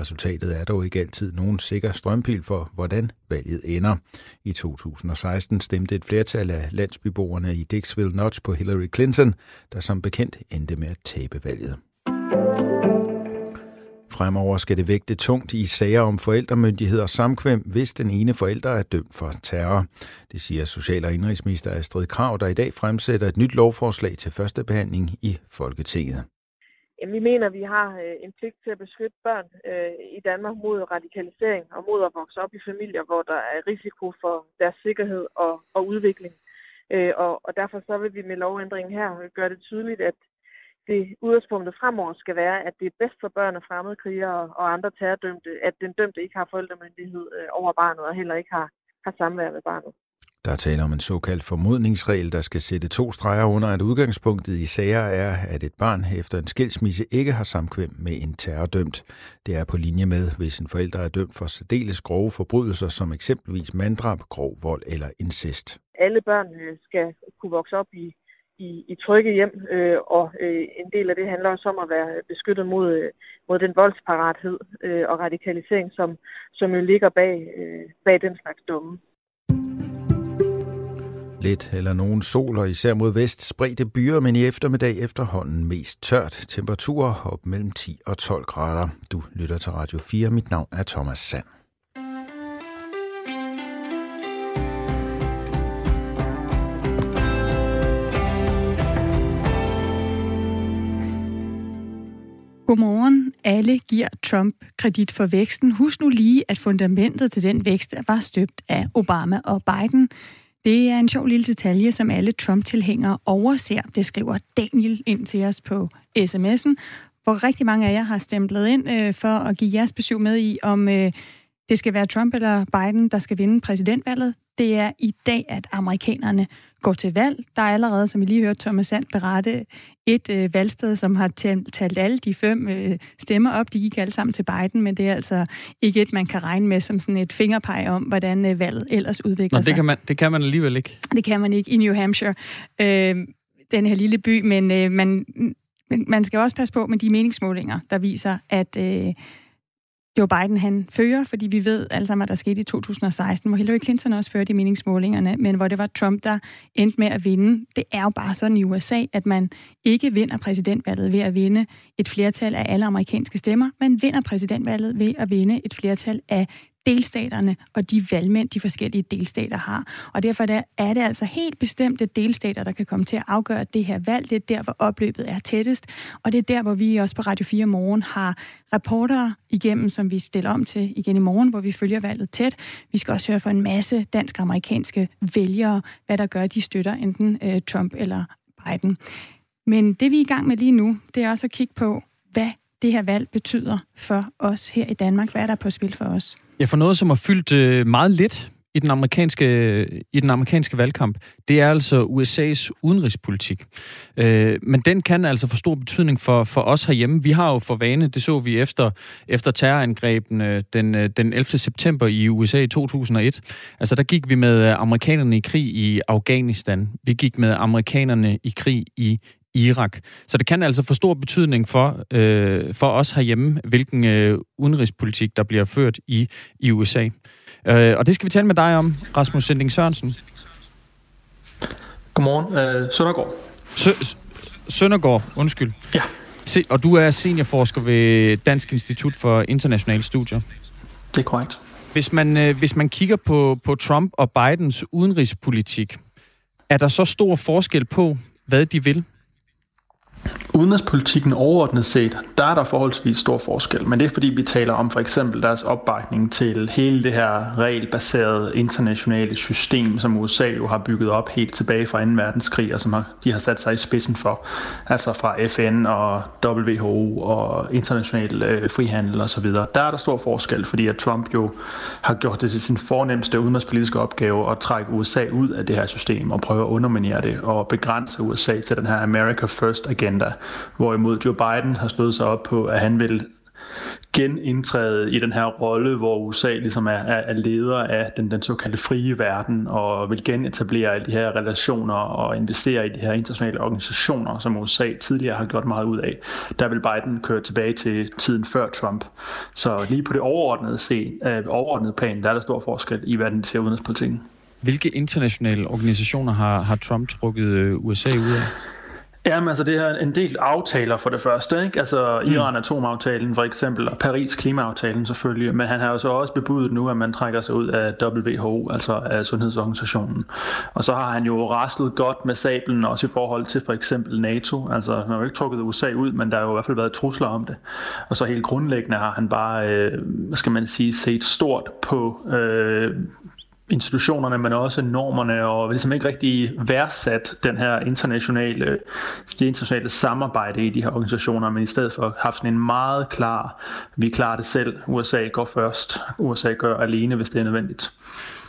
Resultatet er dog ikke altid nogen sikker strømpil for, hvordan valget ender. I 2016 stemte et flertal af landsbyboerne i Dixville Notch på Hillary Clinton, der som bekendt endte med at tabe valget. Fremover skal det vægte tungt i sager om forældremyndighed og samkvem, hvis den ene forælder er dømt for terror. Det siger Social- og Indrigsminister Astrid Krav, der i dag fremsætter et nyt lovforslag til første behandling i Folketinget. Vi mener, at vi har øh, en pligt til at beskytte børn øh, i Danmark mod radikalisering og mod at vokse op i familier, hvor der er risiko for deres sikkerhed og, og udvikling. Øh, og, og derfor så vil vi med lovændringen her gøre det tydeligt, at det udgangspunktet fremover skal være, at det er bedst for børn af fremmedkrigere og andre terrordømte, at den dømte ikke har forældremyndighed over barnet og heller ikke har, har samvær med barnet. Der er tale om en såkaldt formodningsregel, der skal sætte to streger under, at udgangspunktet i sager er, at et barn efter en skilsmisse ikke har samkvem med en terrordømt. Det er på linje med, hvis en forælder er dømt for særdeles grove forbrydelser, som eksempelvis manddrab, grov vold eller incest. Alle børn øh, skal kunne vokse op i, i, i trygge hjem, øh, og øh, en del af det handler også om at være beskyttet mod, øh, mod den voldsparathed øh, og radikalisering, som, som jo ligger bag, øh, bag den slags dumme. Lidt eller nogen sol, og især mod vest spredte byer, men i eftermiddag efterhånden mest tørt. Temperaturer op mellem 10 og 12 grader. Du lytter til Radio 4. Mit navn er Thomas Sand. Godmorgen. Alle giver Trump kredit for væksten. Husk nu lige, at fundamentet til den vækst var støbt af Obama og Biden. Det er en sjov lille detalje, som alle Trump-tilhængere overser. Det skriver Daniel ind til os på sms'en, hvor rigtig mange af jer har stemplet ind øh, for at give jeres besøg med i, om øh, det skal være Trump eller Biden, der skal vinde præsidentvalget det er i dag, at amerikanerne går til valg. Der er allerede, som vi lige hørte Thomas Sand berette, et øh, valgsted, som har talt alle de fem øh, stemmer op. De gik alle sammen til Biden, men det er altså ikke et, man kan regne med som sådan et fingerpeg om, hvordan øh, valget ellers udvikler Nå, sig. det kan, man, det kan man alligevel ikke. Det kan man ikke i New Hampshire, øh, den her lille by, men øh, man, man skal også passe på med de meningsmålinger, der viser, at øh, Joe Biden han fører, fordi vi ved alle sammen, hvad der skete i 2016, hvor Hillary Clinton også førte i meningsmålingerne, men hvor det var Trump, der endte med at vinde. Det er jo bare sådan i USA, at man ikke vinder præsidentvalget ved at vinde et flertal af alle amerikanske stemmer. Man vinder præsidentvalget ved at vinde et flertal af delstaterne og de valgmænd, de forskellige delstater har. Og derfor er det altså helt bestemte delstater, der kan komme til at afgøre det her valg. Det er der, hvor opløbet er tættest. Og det er der, hvor vi også på Radio 4 Morgen har rapporter igennem, som vi stiller om til igen i morgen, hvor vi følger valget tæt. Vi skal også høre fra en masse dansk-amerikanske vælgere, hvad der gør, at de støtter enten øh, Trump eller Biden. Men det vi er i gang med lige nu, det er også at kigge på, hvad det her valg betyder for os her i Danmark. Hvad er der på spil for os? Ja, for noget, som har fyldt øh, meget lidt i den amerikanske, i den amerikanske valgkamp, det er altså USA's udenrigspolitik. Øh, men den kan altså få stor betydning for, for os herhjemme. Vi har jo for vane, det så vi efter, efter terrorangrebene øh, den, øh, den 11. september i USA i 2001. Altså der gik vi med amerikanerne i krig i Afghanistan. Vi gik med amerikanerne i krig i Irak. Så det kan altså få stor betydning for, øh, for os herhjemme, hvilken øh, udenrigspolitik, der bliver ført i, i USA. Øh, og det skal vi tale med dig om, Rasmus Sending Sørensen. Godmorgen. Øh, Søndergaard. Sø- Søndergaard, undskyld. Ja. Se, og du er seniorforsker ved Dansk Institut for Internationale Studier. Det er korrekt. Hvis man, øh, hvis man kigger på, på Trump og Bidens udenrigspolitik, er der så stor forskel på, hvad de vil? Udenrigspolitikken overordnet set, der er der forholdsvis stor forskel, men det er fordi vi taler om for eksempel deres opbakning til hele det her regelbaserede internationale system, som USA jo har bygget op helt tilbage fra 2. verdenskrig, og som har, de har sat sig i spidsen for, altså fra FN og WHO og international øh, frihandel osv. Der er der stor forskel, fordi at Trump jo har gjort det til sin fornemmeste udenrigspolitiske opgave at trække USA ud af det her system og prøve at underminere det og begrænse USA til den her America First agenda Hvorimod Joe Biden har slået sig op på, at han vil genindtræde i den her rolle, hvor USA ligesom er, er leder af den, den såkaldte frie verden, og vil genetablere alle de her relationer og investere i de her internationale organisationer, som USA tidligere har gjort meget ud af. Der vil Biden køre tilbage til tiden før Trump. Så lige på det overordnede, se, øh, overordnede plan, der er der stor forskel i, hvad den ser udenrigspolitikken. Hvilke internationale organisationer har, har Trump trukket øh, USA ud af? Jamen altså, det er en del aftaler for det første, ikke? Altså mm. Iran-atomaftalen for eksempel, og Paris klimaaftalen selvfølgelig, men han har jo så også bebudet nu, at man trækker sig ud af WHO, altså af Sundhedsorganisationen. Og så har han jo raslet godt med sablen også i forhold til for eksempel NATO, altså man har jo ikke trukket USA ud, men der har jo i hvert fald været trusler om det. Og så helt grundlæggende har han bare, øh, skal man sige, set stort på øh, institutionerne, men også normerne, og ligesom ikke rigtig værdsat den her internationale, det internationale samarbejde i de her organisationer, men i stedet for haft sådan en meget klar, vi klarer det selv, USA går først, USA gør alene, hvis det er nødvendigt.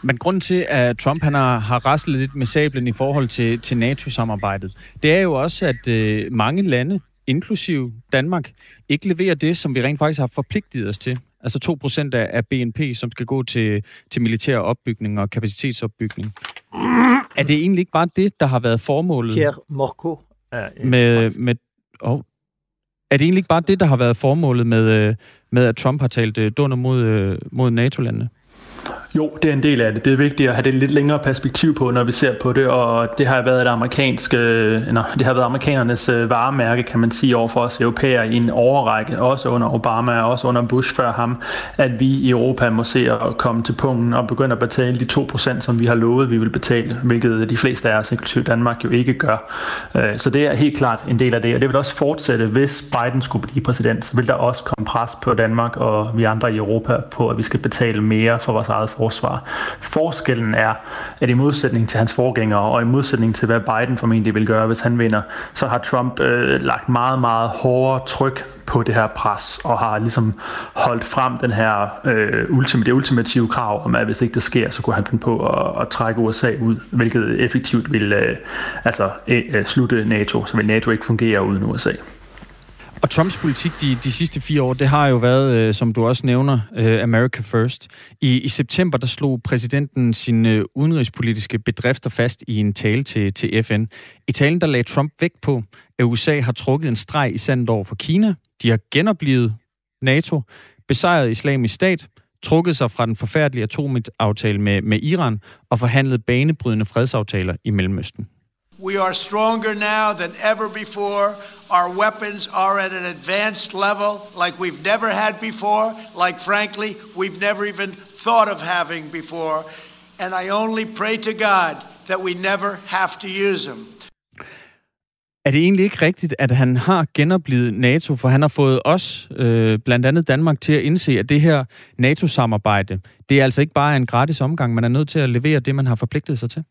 Men grunden til, at Trump han har, har raslet lidt med sablen i forhold til, til NATO-samarbejdet, det er jo også, at øh, mange lande, inklusive Danmark, ikke leverer det, som vi rent faktisk har forpligtet os til. Altså 2% af BNP, som skal gå til, til militær opbygning og kapacitetsopbygning. Er det egentlig ikke bare det, der har været formålet? Pierre Morco er med, med, oh, er det egentlig ikke bare det, der har været formålet med, øh, med at Trump har talt øh, dunder mod, øh, mod NATO-landene? Jo, det er en del af det. Det er vigtigt at have det lidt længere perspektiv på, når vi ser på det, og det har været et amerikanske, øh, nej, det har været amerikanernes øh, varemærke, kan man sige, over for os europæere i en overrække, også under Obama og også under Bush før ham, at vi i Europa må se at komme til punkten og begynde at betale de 2%, som vi har lovet, vi vil betale, hvilket de fleste af os, inklusive Danmark, jo ikke gør. Øh, så det er helt klart en del af det, og det vil også fortsætte, hvis Biden skulle blive præsident, så vil der også komme pres på Danmark og vi andre i Europa på, at vi skal betale mere for vores eget forsvar. Forskellen er, at i modsætning til hans forgængere, og i modsætning til hvad Biden formentlig vil gøre, hvis han vinder, så har Trump øh, lagt meget, meget hårdere tryk på det her pres, og har ligesom holdt frem den her øh, ultim, det ultimative krav om, at hvis ikke det sker, så kunne han finde på at, at trække USA ud, hvilket effektivt vil øh, altså, øh, øh, slutte NATO, så vil NATO ikke fungere uden USA. Og Trumps politik de, de sidste fire år, det har jo været, øh, som du også nævner, øh, America First. I, I september, der slog præsidenten sine øh, udenrigspolitiske bedrifter fast i en tale til, til FN. I talen, der lagde Trump vægt på, at USA har trukket en streg i sandet over for Kina. De har genoplevet NATO, besejret islamisk stat, trukket sig fra den forfærdelige atomaftale med, med Iran og forhandlet banebrydende fredsaftaler i Mellemøsten. We are stronger now than ever before. Our weapons are at an advanced level like we've never had before, like frankly, we've never even thought of having before. And I only pray to God that we never have to use them. Er det egentlig ikke rigtigt, at han har genoplevet NATO, for han har fået os, øh, blandt andet Danmark, til at indse, at det her NATO-samarbejde, det er altså ikke bare en gratis omgang, man er nødt til at levere det, man har forpligtet sig til?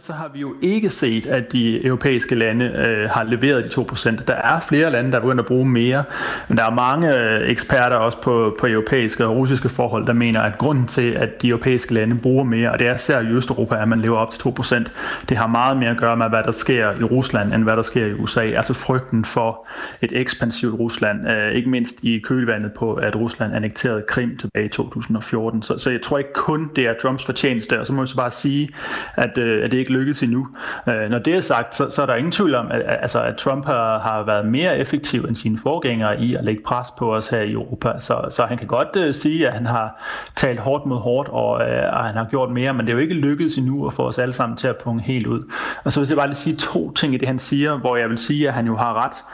Så har vi jo ikke set, at de europæiske lande øh, har leveret de 2%. Der er flere lande, der er begyndt at bruge mere, men der er mange øh, eksperter også på, på europæiske og russiske forhold, der mener, at grunden til, at de europæiske lande bruger mere, og det er særligt i Østeuropa, at man lever op til 2%, det har meget mere at gøre med, hvad der sker i Rusland, end hvad der sker i USA. Altså frygten for et ekspansivt Rusland, øh, ikke mindst i kølvandet på, at Rusland annekterede Krim tilbage i 2014. Så, så jeg tror ikke kun, det er Trumps fortjeneste, og så må jeg så bare sige, at, øh, at det ikke lykkedes endnu. Øh, når det er sagt, så, så er der ingen tvivl om, at, altså, at Trump har, har været mere effektiv end sine forgængere i at lægge pres på os her i Europa. Så, så han kan godt øh, sige, at han har talt hårdt mod hårdt, og, øh, og han har gjort mere, men det er jo ikke lykkedes endnu at få os alle sammen til at punge helt ud. Og så vil jeg bare lige sige to ting i det, han siger, hvor jeg vil sige, at han jo har ret.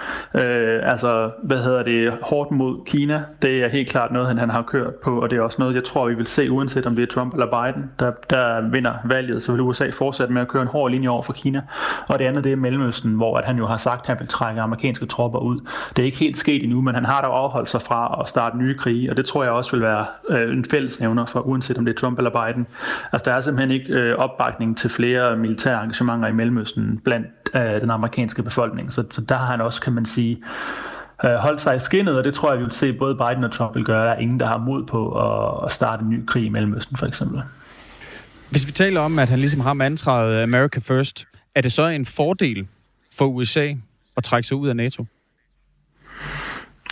Øh, altså, hvad hedder det, hårdt mod Kina, det er helt klart noget, han, han har kørt på, og det er også noget, jeg tror, vi vil se, uanset om det er Trump eller Biden, der, der vinder valget, så vil USA fortsætte med at køre en hård linje over for Kina. Og det andet det er Mellemøsten, hvor at han jo har sagt, at han vil trække amerikanske tropper ud. Det er ikke helt sket endnu, men han har dog afholdt sig fra at starte nye krige, og det tror jeg også vil være øh, en fællesnævner for, uanset om det er Trump eller Biden. Altså der er simpelthen ikke øh, opbakning til flere militære engagementer i Mellemøsten blandt øh, den amerikanske befolkning. Så, så der har han også, kan man sige, øh, holdt sig i skinnet, og det tror jeg, vi vil se både Biden og Trump vil gøre. Der er ingen, der har mod på at, at starte en ny krig i Mellemøsten, for eksempel. Hvis vi taler om, at han ligesom har mantraet America First, er det så en fordel for USA at trække sig ud af NATO?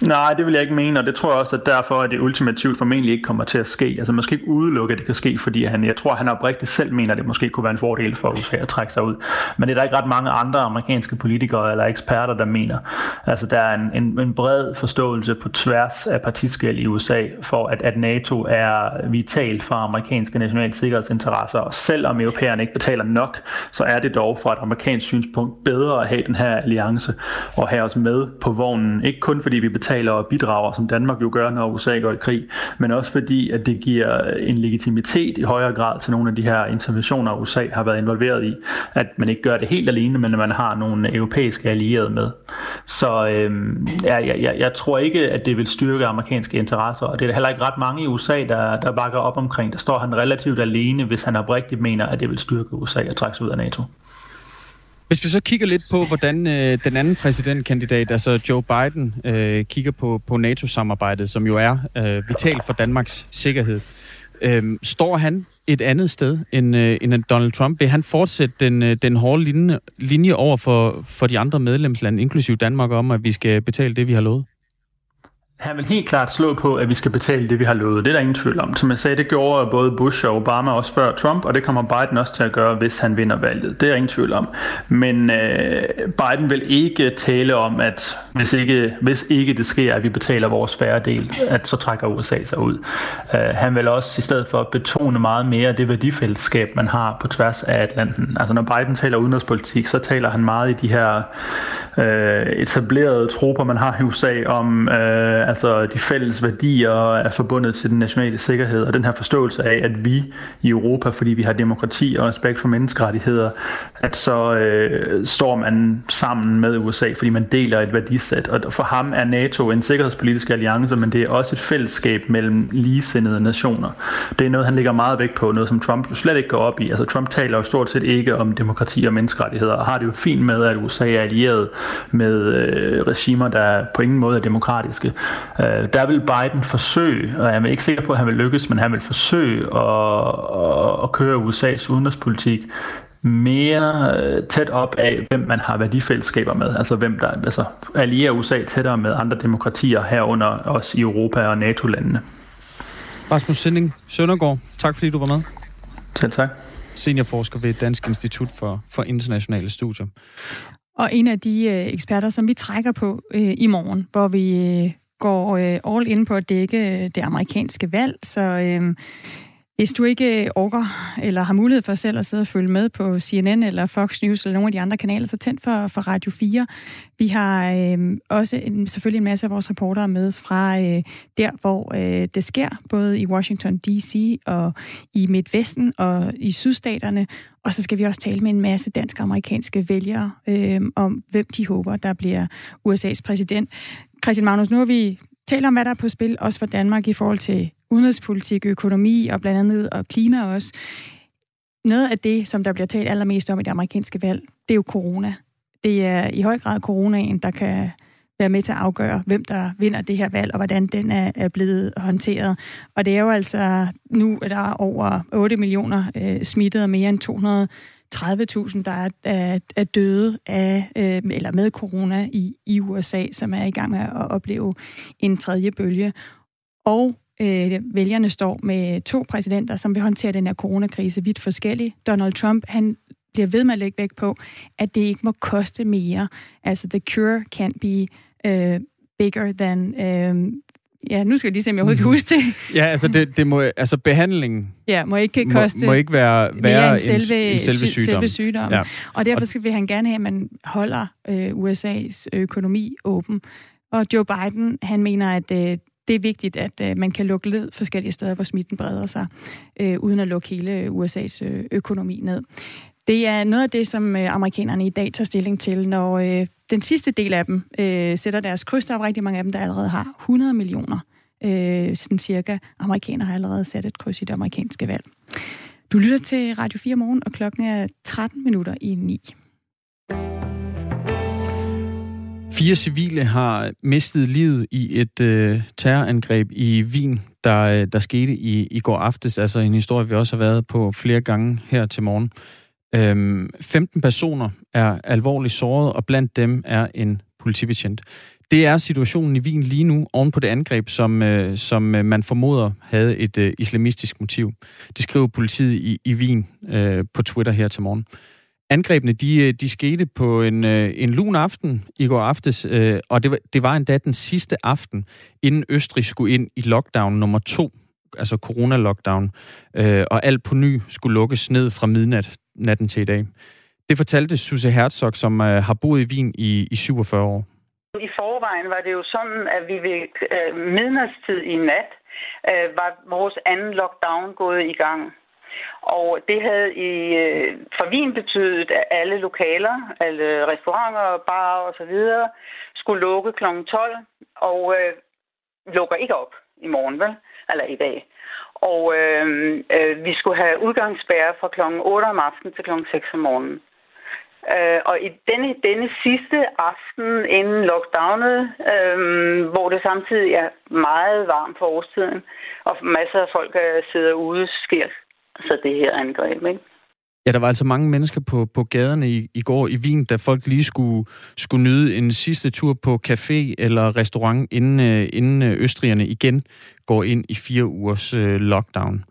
Nej, det vil jeg ikke mene, og det tror jeg også, at derfor at det ultimativt formentlig ikke kommer til at ske. Altså måske ikke udelukke, at det kan ske, fordi han, jeg tror, han oprigtigt selv mener, at det måske kunne være en fordel for USA at trække sig ud. Men det er der ikke ret mange andre amerikanske politikere eller eksperter, der mener. Altså der er en, en, en bred forståelse på tværs af partiskæld i USA for, at, at NATO er vital for amerikanske nationale sikkerhedsinteresser, og selvom europæerne ikke betaler nok, så er det dog fra et amerikansk synspunkt bedre at have den her alliance og have os med på vognen. Ikke kun fordi vi betaler og bidrager, som Danmark jo gør, når USA går i krig, men også fordi, at det giver en legitimitet i højere grad til nogle af de her interventioner, USA har været involveret i, at man ikke gør det helt alene, men at man har nogle europæiske allierede med. Så øh, jeg, jeg, jeg tror ikke, at det vil styrke amerikanske interesser, og det er heller ikke ret mange i USA, der, der bakker op omkring. Der står han relativt alene, hvis han oprigtigt mener, at det vil styrke USA at trække sig ud af NATO. Hvis vi så kigger lidt på, hvordan øh, den anden præsidentkandidat, altså Joe Biden, øh, kigger på, på NATO-samarbejdet, som jo er øh, vitalt for Danmarks sikkerhed, øh, står han et andet sted end, øh, end Donald Trump? Vil han fortsætte den, øh, den hårde linje, linje over for, for de andre medlemslande, inklusive Danmark, om, at vi skal betale det, vi har lovet? Han vil helt klart slå på, at vi skal betale det, vi har lovet. Det er der ingen tvivl om. Som jeg sagde, det gjorde både Bush og Obama også før Trump, og det kommer Biden også til at gøre, hvis han vinder valget. Det er der ingen tvivl om. Men øh, Biden vil ikke tale om, at hvis ikke, hvis ikke det sker, at vi betaler vores færre del, at så trækker USA sig ud. Øh, han vil også i stedet for betone meget mere det værdifællesskab, man har på tværs af Atlanten. Altså når Biden taler udenrigspolitik, så taler han meget i de her øh, etablerede tropper, man har i USA om øh, Altså de fælles værdier er forbundet til den nationale sikkerhed, og den her forståelse af, at vi i Europa, fordi vi har demokrati og respekt for menneskerettigheder, at så øh, står man sammen med USA, fordi man deler et værdisæt. Og for ham er NATO en sikkerhedspolitisk alliance, men det er også et fællesskab mellem ligesindede nationer. Det er noget, han lægger meget vægt på, noget som Trump jo slet ikke går op i. Altså Trump taler jo stort set ikke om demokrati og menneskerettigheder, og har det jo fint med, at USA er allieret med øh, regimer, der på ingen måde er demokratiske. Øh, der vil Biden forsøge, og jeg er ikke sikker på, at han vil lykkes, men han vil forsøge at, at, at køre USA's udenrigspolitik mere øh, tæt op af, hvem man har værdifællesskaber med, altså hvem der altså, allierer USA tættere med andre demokratier herunder også i Europa og NATO-landene. Rasmus Sinding Søndergaard, tak fordi du var med. Selv tak. Seniorforsker ved Dansk Institut for, for Internationale Studier. Og en af de øh, eksperter, som vi trækker på øh, i morgen, hvor vi øh, går øh, all in på at dække øh, det amerikanske valg, så øh, hvis du ikke øh, orker eller har mulighed for selv at sidde og følge med på CNN eller Fox News eller nogle af de andre kanaler, så tænd for, for Radio 4. Vi har øh, også en, selvfølgelig en masse af vores reportere med fra øh, der, hvor øh, det sker, både i Washington D.C. og i Midtvesten og i sydstaterne. Og så skal vi også tale med en masse dansk-amerikanske vælgere øh, om, hvem de håber, der bliver USA's præsident. Christian Magnus, nu har vi talt om, hvad der er på spil, også for Danmark i forhold til udenrigspolitik, økonomi og blandt andet og klima også. Noget af det, som der bliver talt allermest om i det amerikanske valg, det er jo corona. Det er i høj grad coronaen, der kan være med til at afgøre, hvem der vinder det her valg, og hvordan den er, er blevet håndteret. Og det er jo altså, nu at der er over 8 millioner øh, smittede og mere end 200 30.000, der er, er, er døde af, øh, eller med corona i, i USA, som er i gang med at opleve en tredje bølge. Og øh, vælgerne står med to præsidenter, som vil håndtere den her coronakrise vidt forskelligt. Donald Trump, han bliver ved med at lægge vægt på, at det ikke må koste mere. Altså, the cure can't be uh, bigger than uh, Ja, nu skal jeg lige se, om jeg overhovedet kan huske det. ja, altså, det, det må, altså behandlingen ja, må ikke koste må, må ikke være værre end selve, en, selve sygdom. Selve sygdom. Ja. Og derfor skal, vil han gerne have, at man holder øh, USA's økonomi åben. Og Joe Biden, han mener, at øh, det er vigtigt, at øh, man kan lukke led forskellige steder, hvor smitten breder sig, øh, uden at lukke hele USA's øh, økonomi ned. Det er noget af det, som øh, amerikanerne i dag tager stilling til, når øh, den sidste del af dem øh, sætter deres kryds op. Rigtig mange af dem, der allerede har 100 millioner, øh, sådan cirka, amerikanere har allerede sat et kryds i det amerikanske valg. Du lytter til Radio 4 morgen, og klokken er 13 minutter i 9. Fire civile har mistet livet i et øh, terrorangreb i Wien, der, øh, der skete i, i går aftes. Altså en historie, vi også har været på flere gange her til morgen. Øhm, 15 personer er alvorligt såret, og blandt dem er en politibetjent. Det er situationen i Wien lige nu, oven på det angreb, som, øh, som øh, man formoder havde et øh, islamistisk motiv. Det skriver politiet i, i Wien øh, på Twitter her til morgen. Angrebene, de, øh, de skete på en, øh, en lun aften i går aftes, øh, og det var, det var endda den sidste aften, inden Østrig skulle ind i lockdown nummer to, altså corona-lockdown, øh, og alt på ny skulle lukkes ned fra midnat natten til i dag. Det fortalte Susse Herzog, som øh, har boet i Wien i, i 47 år. I forvejen var det jo sådan, at vi ved øh, midnatstid i nat øh, var vores anden lockdown gået i gang. Og det havde i, øh, for Wien betydet, at alle lokaler, alle restauranter, barer og så videre skulle lukke kl. 12 og øh, lukker ikke op i morgen, vel? Eller i dag. Og øh, øh, vi skulle have udgangsbære fra kl. 8 om aftenen til kl. 6 om morgenen. Øh, og i denne, denne sidste aften inden lockdownet, øh, hvor det samtidig er meget varmt for årstiden, og masser af folk øh, sidder ude, sker så det her angreb. Ikke? Ja, der var altså mange mennesker på, på gaderne i, i går i Wien, da folk lige skulle, skulle nyde en sidste tur på café eller restaurant, inden, øh, inden øh, østrigerne igen går ind i fire ugers øh, lockdown.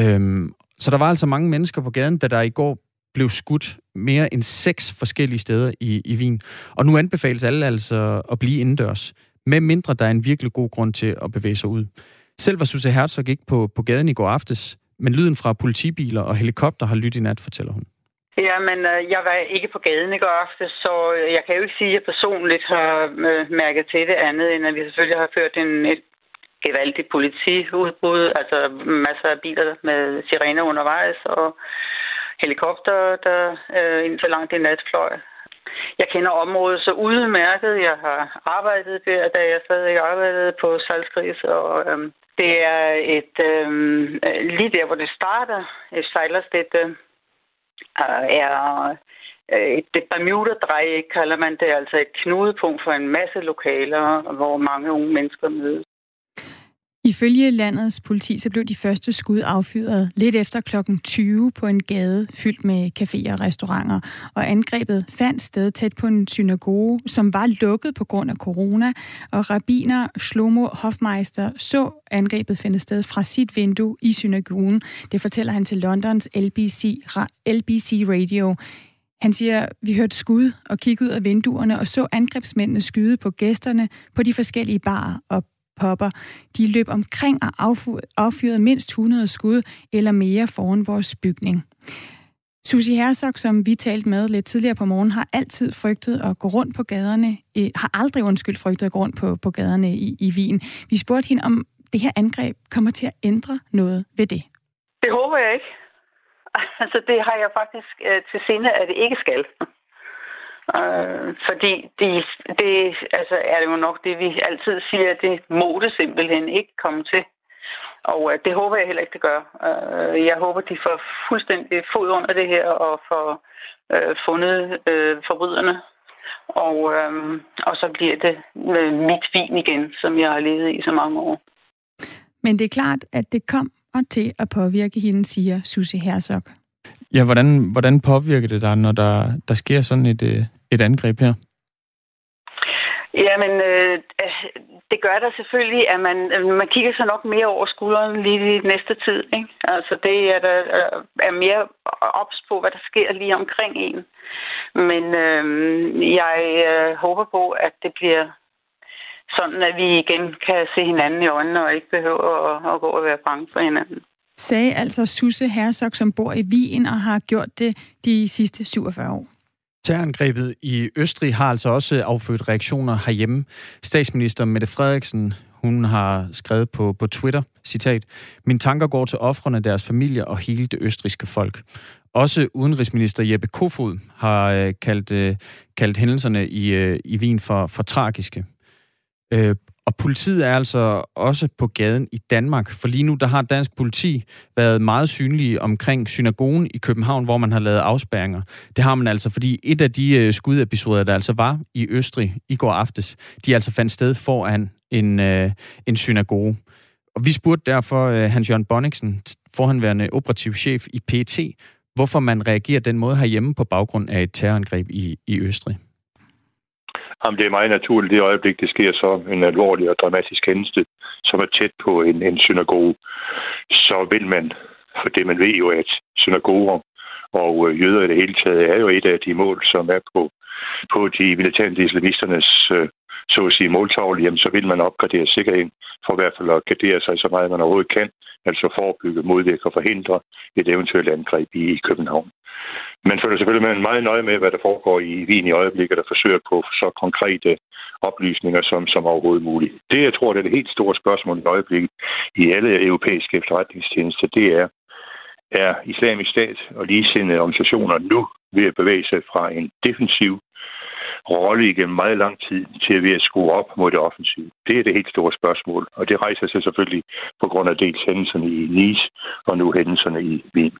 Øhm, så der var altså mange mennesker på gaden, da der i går blev skudt mere end seks forskellige steder i, i Wien. Og nu anbefales alle altså at blive indendørs, med mindre der er en virkelig god grund til at bevæge sig ud. Selv var Susse Herzog ikke på, på gaden i går aftes, men lyden fra politibiler og helikopter har lyttet i nat, fortæller hun. Ja, men øh, jeg var ikke på gaden i går aftes, så øh, jeg kan jo ikke sige, at jeg personligt har øh, mærket til det andet, end at vi selvfølgelig har ført en, et gevaldigt politiudbrud, altså masser af biler med sirener undervejs og helikopter, der øh, indtil så langt i nat fløj. Jeg kender området så udmærket. Jeg har arbejdet der, da jeg stadig arbejdede på Salzgris, og øhm, det er et øh, lige der, hvor det starter, sejlerstedet, øh, er øh, et, et Bermuda-drej, kalder man det, altså et knudepunkt for en masse lokaler, hvor mange unge mennesker mødes. Ifølge landets politi så blev de første skud affyret lidt efter klokken 20 på en gade fyldt med caféer og restauranter. Og angrebet fandt sted tæt på en synagoge, som var lukket på grund af corona. Og rabiner Shlomo Hofmeister så angrebet finde sted fra sit vindue i synagogen. Det fortæller han til Londons LBC, LBC Radio. Han siger, vi hørte skud og kiggede ud af vinduerne og så angrebsmændene skyde på gæsterne på de forskellige barer og popper. De løb omkring og affyrede mindst 100 skud eller mere foran vores bygning. Susie Herzog, som vi talte med lidt tidligere på morgen, har altid frygtet at gå rundt på gaderne, øh, har aldrig undskyld frygtet at gå rundt på, på gaderne i, i Wien. Vi spurgte hende, om det her angreb kommer til at ændre noget ved det. Det håber jeg ikke. Altså, det har jeg faktisk øh, til sinde, at det ikke skal. Øh, fordi det, det altså, er det jo nok det, vi altid siger, at det må det simpelthen ikke komme til. Og øh, det håber jeg heller ikke, det gør. Øh, jeg håber, de får fuldstændig fod under det her og får øh, fundet øh, forbryderne. Og, øh, og så bliver det med mit vin igen, som jeg har levet i så mange år. Men det er klart, at det kom og til at påvirke hende, siger Susie Herzog. Ja, hvordan, hvordan påvirker det dig, når der, der sker sådan et, øh, et angreb her? Jamen, øh, det gør der selvfølgelig, at man, man kigger sig nok mere over skulderen lige i næste tid. Ikke? Altså, det er, der, er mere ops på, hvad der sker lige omkring en. Men øh, jeg øh, håber på, at det bliver sådan, at vi igen kan se hinanden i øjnene og ikke behøver at, at gå og være bange for hinanden. Sagde altså Susse Herzog, som bor i Wien og har gjort det de sidste 47 år. Terrorangrebet i Østrig har altså også affødt reaktioner herhjemme. Statsminister Mette Frederiksen, hun har skrevet på, på Twitter, citat, Min tanker går til offrene, deres familier og hele det østriske folk. Også udenrigsminister Jeppe Kofod har øh, kaldt, øh, kaldt hændelserne i, øh, i Wien for, for tragiske. Øh, og politiet er altså også på gaden i Danmark, for lige nu der har dansk politi været meget synlige omkring synagogen i København, hvor man har lavet afspærringer. Det har man altså, fordi et af de øh, skudepisoder, der altså var i Østrig i går aftes, de altså fandt sted foran en, øh, en synagoge. Og vi spurgte derfor øh, Hans-Jørgen Bonniksen, forhenværende operativ chef i PT, hvorfor man reagerer den måde herhjemme på baggrund af et terrorangreb i, i Østrig. Jamen, det er meget naturligt, det øjeblik, det sker så en alvorlig og dramatisk hændelse, som er tæt på en, en synagoge. Så vil man, for det man ved jo, at synagoger og øh, jøder i det hele taget er jo et af de mål, som er på, på de militante islamisternes øh, så at sige måltavle, jamen så vil man opgradere sikkerheden for i hvert fald at gardere sig så meget, man overhovedet kan, altså forebygge, modvirke og forhindre et eventuelt angreb i, i København. Man følger selvfølgelig meget nøje med, hvad der foregår i Wien i øjeblikket, og forsøger på så konkrete oplysninger som, som overhovedet muligt. Det, jeg tror, det er det helt store spørgsmål i øjeblikket i alle europæiske efterretningstjenester, det er, er islamisk stat og ligesindede organisationer nu ved at bevæge sig fra en defensiv rolle igennem meget lang tid til at være skrue op mod det offensive? Det er det helt store spørgsmål, og det rejser sig selvfølgelig på grund af dels hændelserne i Nice og nu hændelserne i Wien.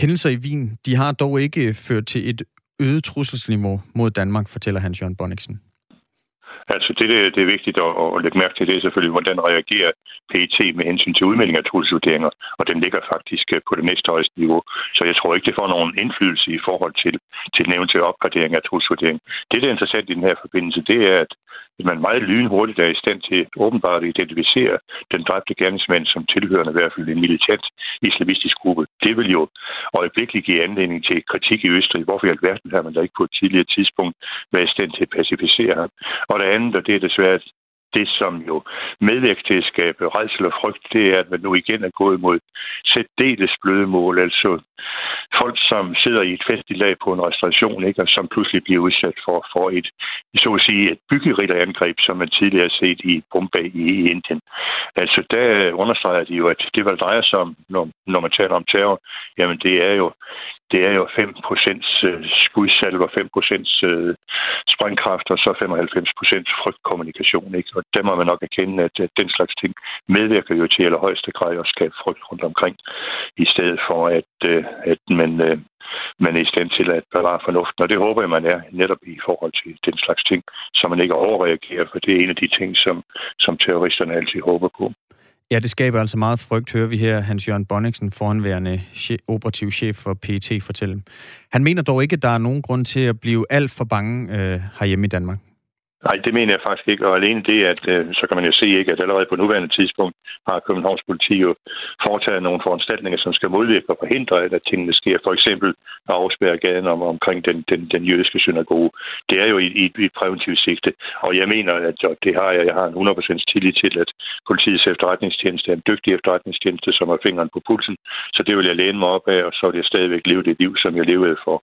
Hændelser i Wien, de har dog ikke øh, ført til et øget trusselsniveau mod Danmark, fortæller Hans Jørgen Bonniksen. Altså det, det, det er vigtigt at, at lægge mærke til, det er selvfølgelig, hvordan reagerer PET med hensyn til udmelding af trusselsvurderinger, og den ligger faktisk øh, på det næste højeste niveau. Så jeg tror ikke, det får nogen indflydelse i forhold til, til den eventuelle opgradering af trusselsvurdering. Det, der er interessant i den her forbindelse, det er, at man meget lynhurtigt er i stand til åbenbart at identificere den dræbte gerningsmand som tilhørende i hvert fald en militant islamistisk gruppe. Det vil jo øjeblikkeligt give anledning til kritik i Østrig. Hvorfor i alverden har man da ikke på et tidligere tidspunkt været i stand til at pacificere ham? Og det andet, og det er desværre det, som jo medvirker til at skabe redsel og frygt, det er, at man nu igen er gået mod særdeles bløde mål, altså folk, som sidder i et festligt lag på en restauration, ikke, og som pludselig bliver udsat for, for et, så at sige, et byggeritterangreb, som man tidligere har set i Bombay i, i Indien. Altså, der understreger de jo, at det, hvad det drejer sig om, når, når man taler om terror, jamen det er jo det er jo 5% skudsalver, 5% sprængkraft og så 95% frygtkommunikation. Ikke? Og der må man nok erkende, at, den slags ting medvirker jo til allerhøjeste grad at skabe frygt rundt omkring, i stedet for at, øh, at man, øh, man er i stand til at bevare fornuften. Og det håber jeg, man er netop i forhold til den slags ting, så man ikke overreagerer, for det er en af de ting, som, som terroristerne altid håber på. Ja, det skaber altså meget frygt, hører vi her Hans-Jørgen Bonniksen, foranværende operativ chef for PET, fortælle. Han mener dog ikke, at der er nogen grund til at blive alt for bange øh, herhjemme i Danmark. Nej, det mener jeg faktisk ikke. Og alene det, at øh, så kan man jo se ikke, at allerede på nuværende tidspunkt har Københavns politi jo foretaget nogle foranstaltninger, som skal modvirke og forhindre, at tingene sker. For eksempel at afspærre gaden om, omkring den, den, den jødiske synagoge. Det er jo i, i, i et præventivt sigte. Og jeg mener, at det har jeg, jeg har en 100% tillid til, at politiets efterretningstjeneste er en dygtig efterretningstjeneste, som har fingeren på pulsen. Så det vil jeg læne mig op af, og så vil jeg stadigvæk leve det liv, som jeg levede for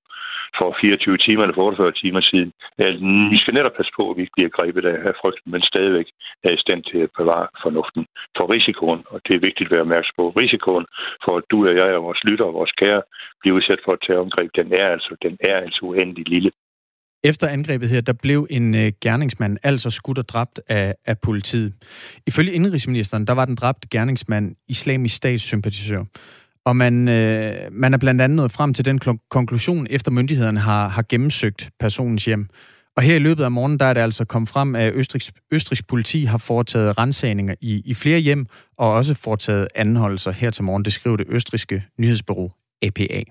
for 24 timer eller 48 timer siden. Øh, vi skal netop passe på, at vi ikke bliver grebet af frygten, men stadigvæk er i stand til at bevare fornuften. For risikoen, og det er vigtigt at være opmærksom på, risikoen for, at du og jeg og vores lytter og vores kære bliver udsat for et terrorangreb, den er altså, den er altså uendelig lille. Efter angrebet her, der blev en øh, gerningsmand altså skudt og dræbt af, af politiet. Ifølge indrigsministeren, der var den dræbte gerningsmand islamisk statssympatisør. Og man, øh, man er blandt andet nået frem til den konklusion, efter myndighederne har, har gennemsøgt personens hjem. Og her i løbet af morgenen, der er det altså kommet frem, at Østrigs, Østrigs politi har foretaget rensagninger i, i flere hjem, og også foretaget anholdelser her til morgen. Det skriver det østriske nyhedsbureau APA.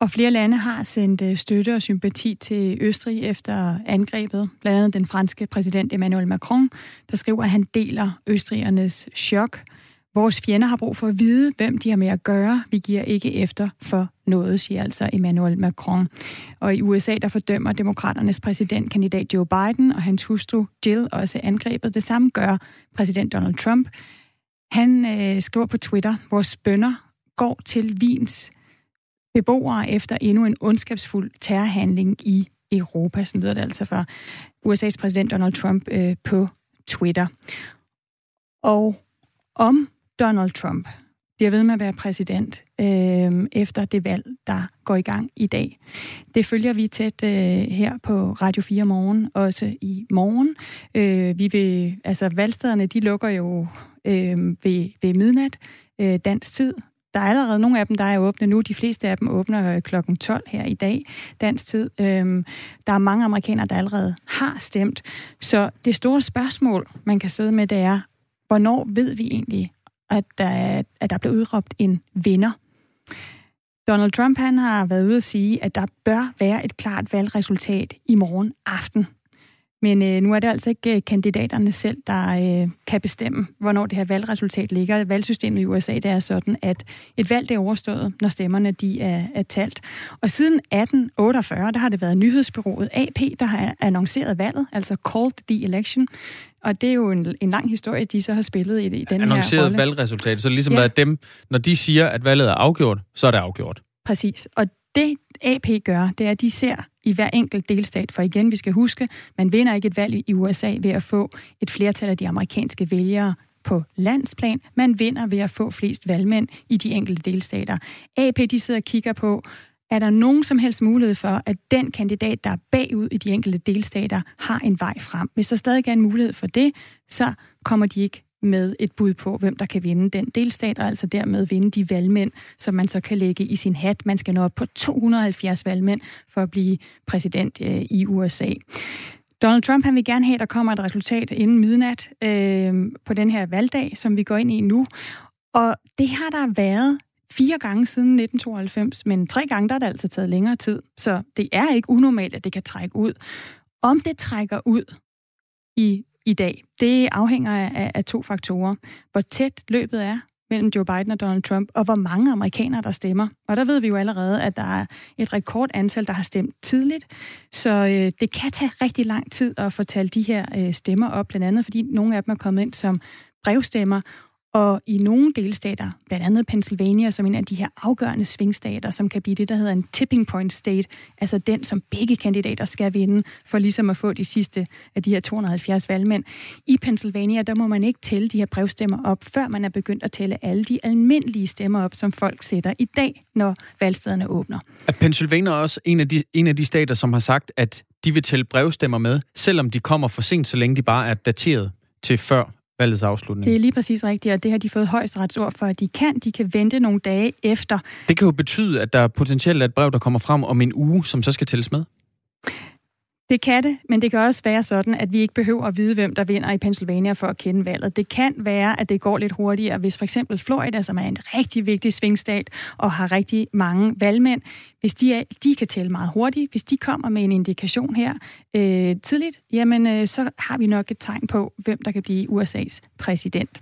Og flere lande har sendt øh, støtte og sympati til Østrig efter angrebet. Blandt andet den franske præsident Emmanuel Macron, der skriver, at han deler østrigernes chok. Vores fjender har brug for at vide, hvem de har med at gøre. Vi giver ikke efter for noget, siger altså Emmanuel Macron. Og i USA, der fordømmer demokraternes præsidentkandidat Joe Biden og hans hustru Jill også angrebet. Det samme gør præsident Donald Trump. Han øh, skriver på Twitter, vores bønder går til Vins beboere efter endnu en ondskabsfuld terrorhandling i Europa. Sådan lyder det altså fra USA's præsident Donald Trump øh, på Twitter. Og om Donald Trump bliver ved med at være præsident øh, efter det valg, der går i gang i dag. Det følger vi tæt øh, her på Radio 4 morgen, også i morgen. Øh, vi vil, altså valgstederne, de lukker jo øh, ved, ved midnat øh, dansk tid. Der er allerede nogle af dem, der er åbne nu. De fleste af dem åbner kl. klokken 12 her i dag, dansk tid. Øhm, der er mange amerikanere, der allerede har stemt. Så det store spørgsmål, man kan sidde med, det er, hvornår ved vi egentlig, at der, at der blev udråbt en vinder. Donald Trump han har været ude at sige, at der bør være et klart valgresultat i morgen aften. Men øh, nu er det altså ikke øh, kandidaterne selv, der øh, kan bestemme, hvornår det her valgresultat ligger. Valgsystemet i USA det er sådan, at et valg det er overstået, når stemmerne de er, er talt. Og siden 1848, der har det været nyhedsbyrået AP, der har annonceret valget, altså called the election. Og det er jo en, en lang historie, de så har spillet i, i den Annonceret her rolle. valgresultat, så ligesom ja. at dem, når de siger, at valget er afgjort, så er det afgjort. Præcis. Og det AP gør, det er, at de ser i hver enkelt delstat. For igen, vi skal huske, man vinder ikke et valg i USA ved at få et flertal af de amerikanske vælgere på landsplan. Man vinder ved at få flest valgmænd i de enkelte delstater. AP de sidder og kigger på, er der nogen som helst mulighed for, at den kandidat, der er bagud i de enkelte delstater, har en vej frem? Hvis der stadig er en mulighed for det, så kommer de ikke med et bud på, hvem der kan vinde den delstat, og altså dermed vinde de valgmænd, som man så kan lægge i sin hat. Man skal nå op på 270 valgmænd for at blive præsident øh, i USA. Donald Trump han vil gerne have, at der kommer et resultat inden midnat øh, på den her valgdag, som vi går ind i nu. Og det har der været fire gange siden 1992, men tre gange der er det altså taget længere tid. Så det er ikke unormalt, at det kan trække ud. Om det trækker ud i, i dag, det afhænger af, af to faktorer. Hvor tæt løbet er mellem Joe Biden og Donald Trump, og hvor mange amerikanere, der stemmer. Og der ved vi jo allerede, at der er et rekordantal, der har stemt tidligt. Så øh, det kan tage rigtig lang tid at få talt de her øh, stemmer op, blandt andet fordi nogle af dem er kommet ind som brevstemmer, og i nogle delstater, blandt andet Pennsylvania, som en af de her afgørende svingstater, som kan blive det, der hedder en tipping point state, altså den, som begge kandidater skal vinde, for ligesom at få de sidste af de her 270 valgmænd. I Pennsylvania, der må man ikke tælle de her brevstemmer op, før man er begyndt at tælle alle de almindelige stemmer op, som folk sætter i dag, når valgstederne åbner. Er Pennsylvania også en af, de, en af de stater, som har sagt, at de vil tælle brevstemmer med, selvom de kommer for sent, så længe de bare er dateret til før valgets afslutning. Det er lige præcis rigtigt, og det har de fået højesteretsord for, at de kan. De kan vente nogle dage efter. Det kan jo betyde, at der potentielt er et brev, der kommer frem om en uge, som så skal tælles med. Det kan det, men det kan også være sådan, at vi ikke behøver at vide, hvem der vinder i Pennsylvania for at kende valget. Det kan være, at det går lidt hurtigere, hvis for eksempel Florida, som er en rigtig vigtig svingstat og har rigtig mange valgmænd, hvis de, er, de kan tælle meget hurtigt, hvis de kommer med en indikation her øh, tidligt, jamen øh, så har vi nok et tegn på, hvem der kan blive USA's præsident.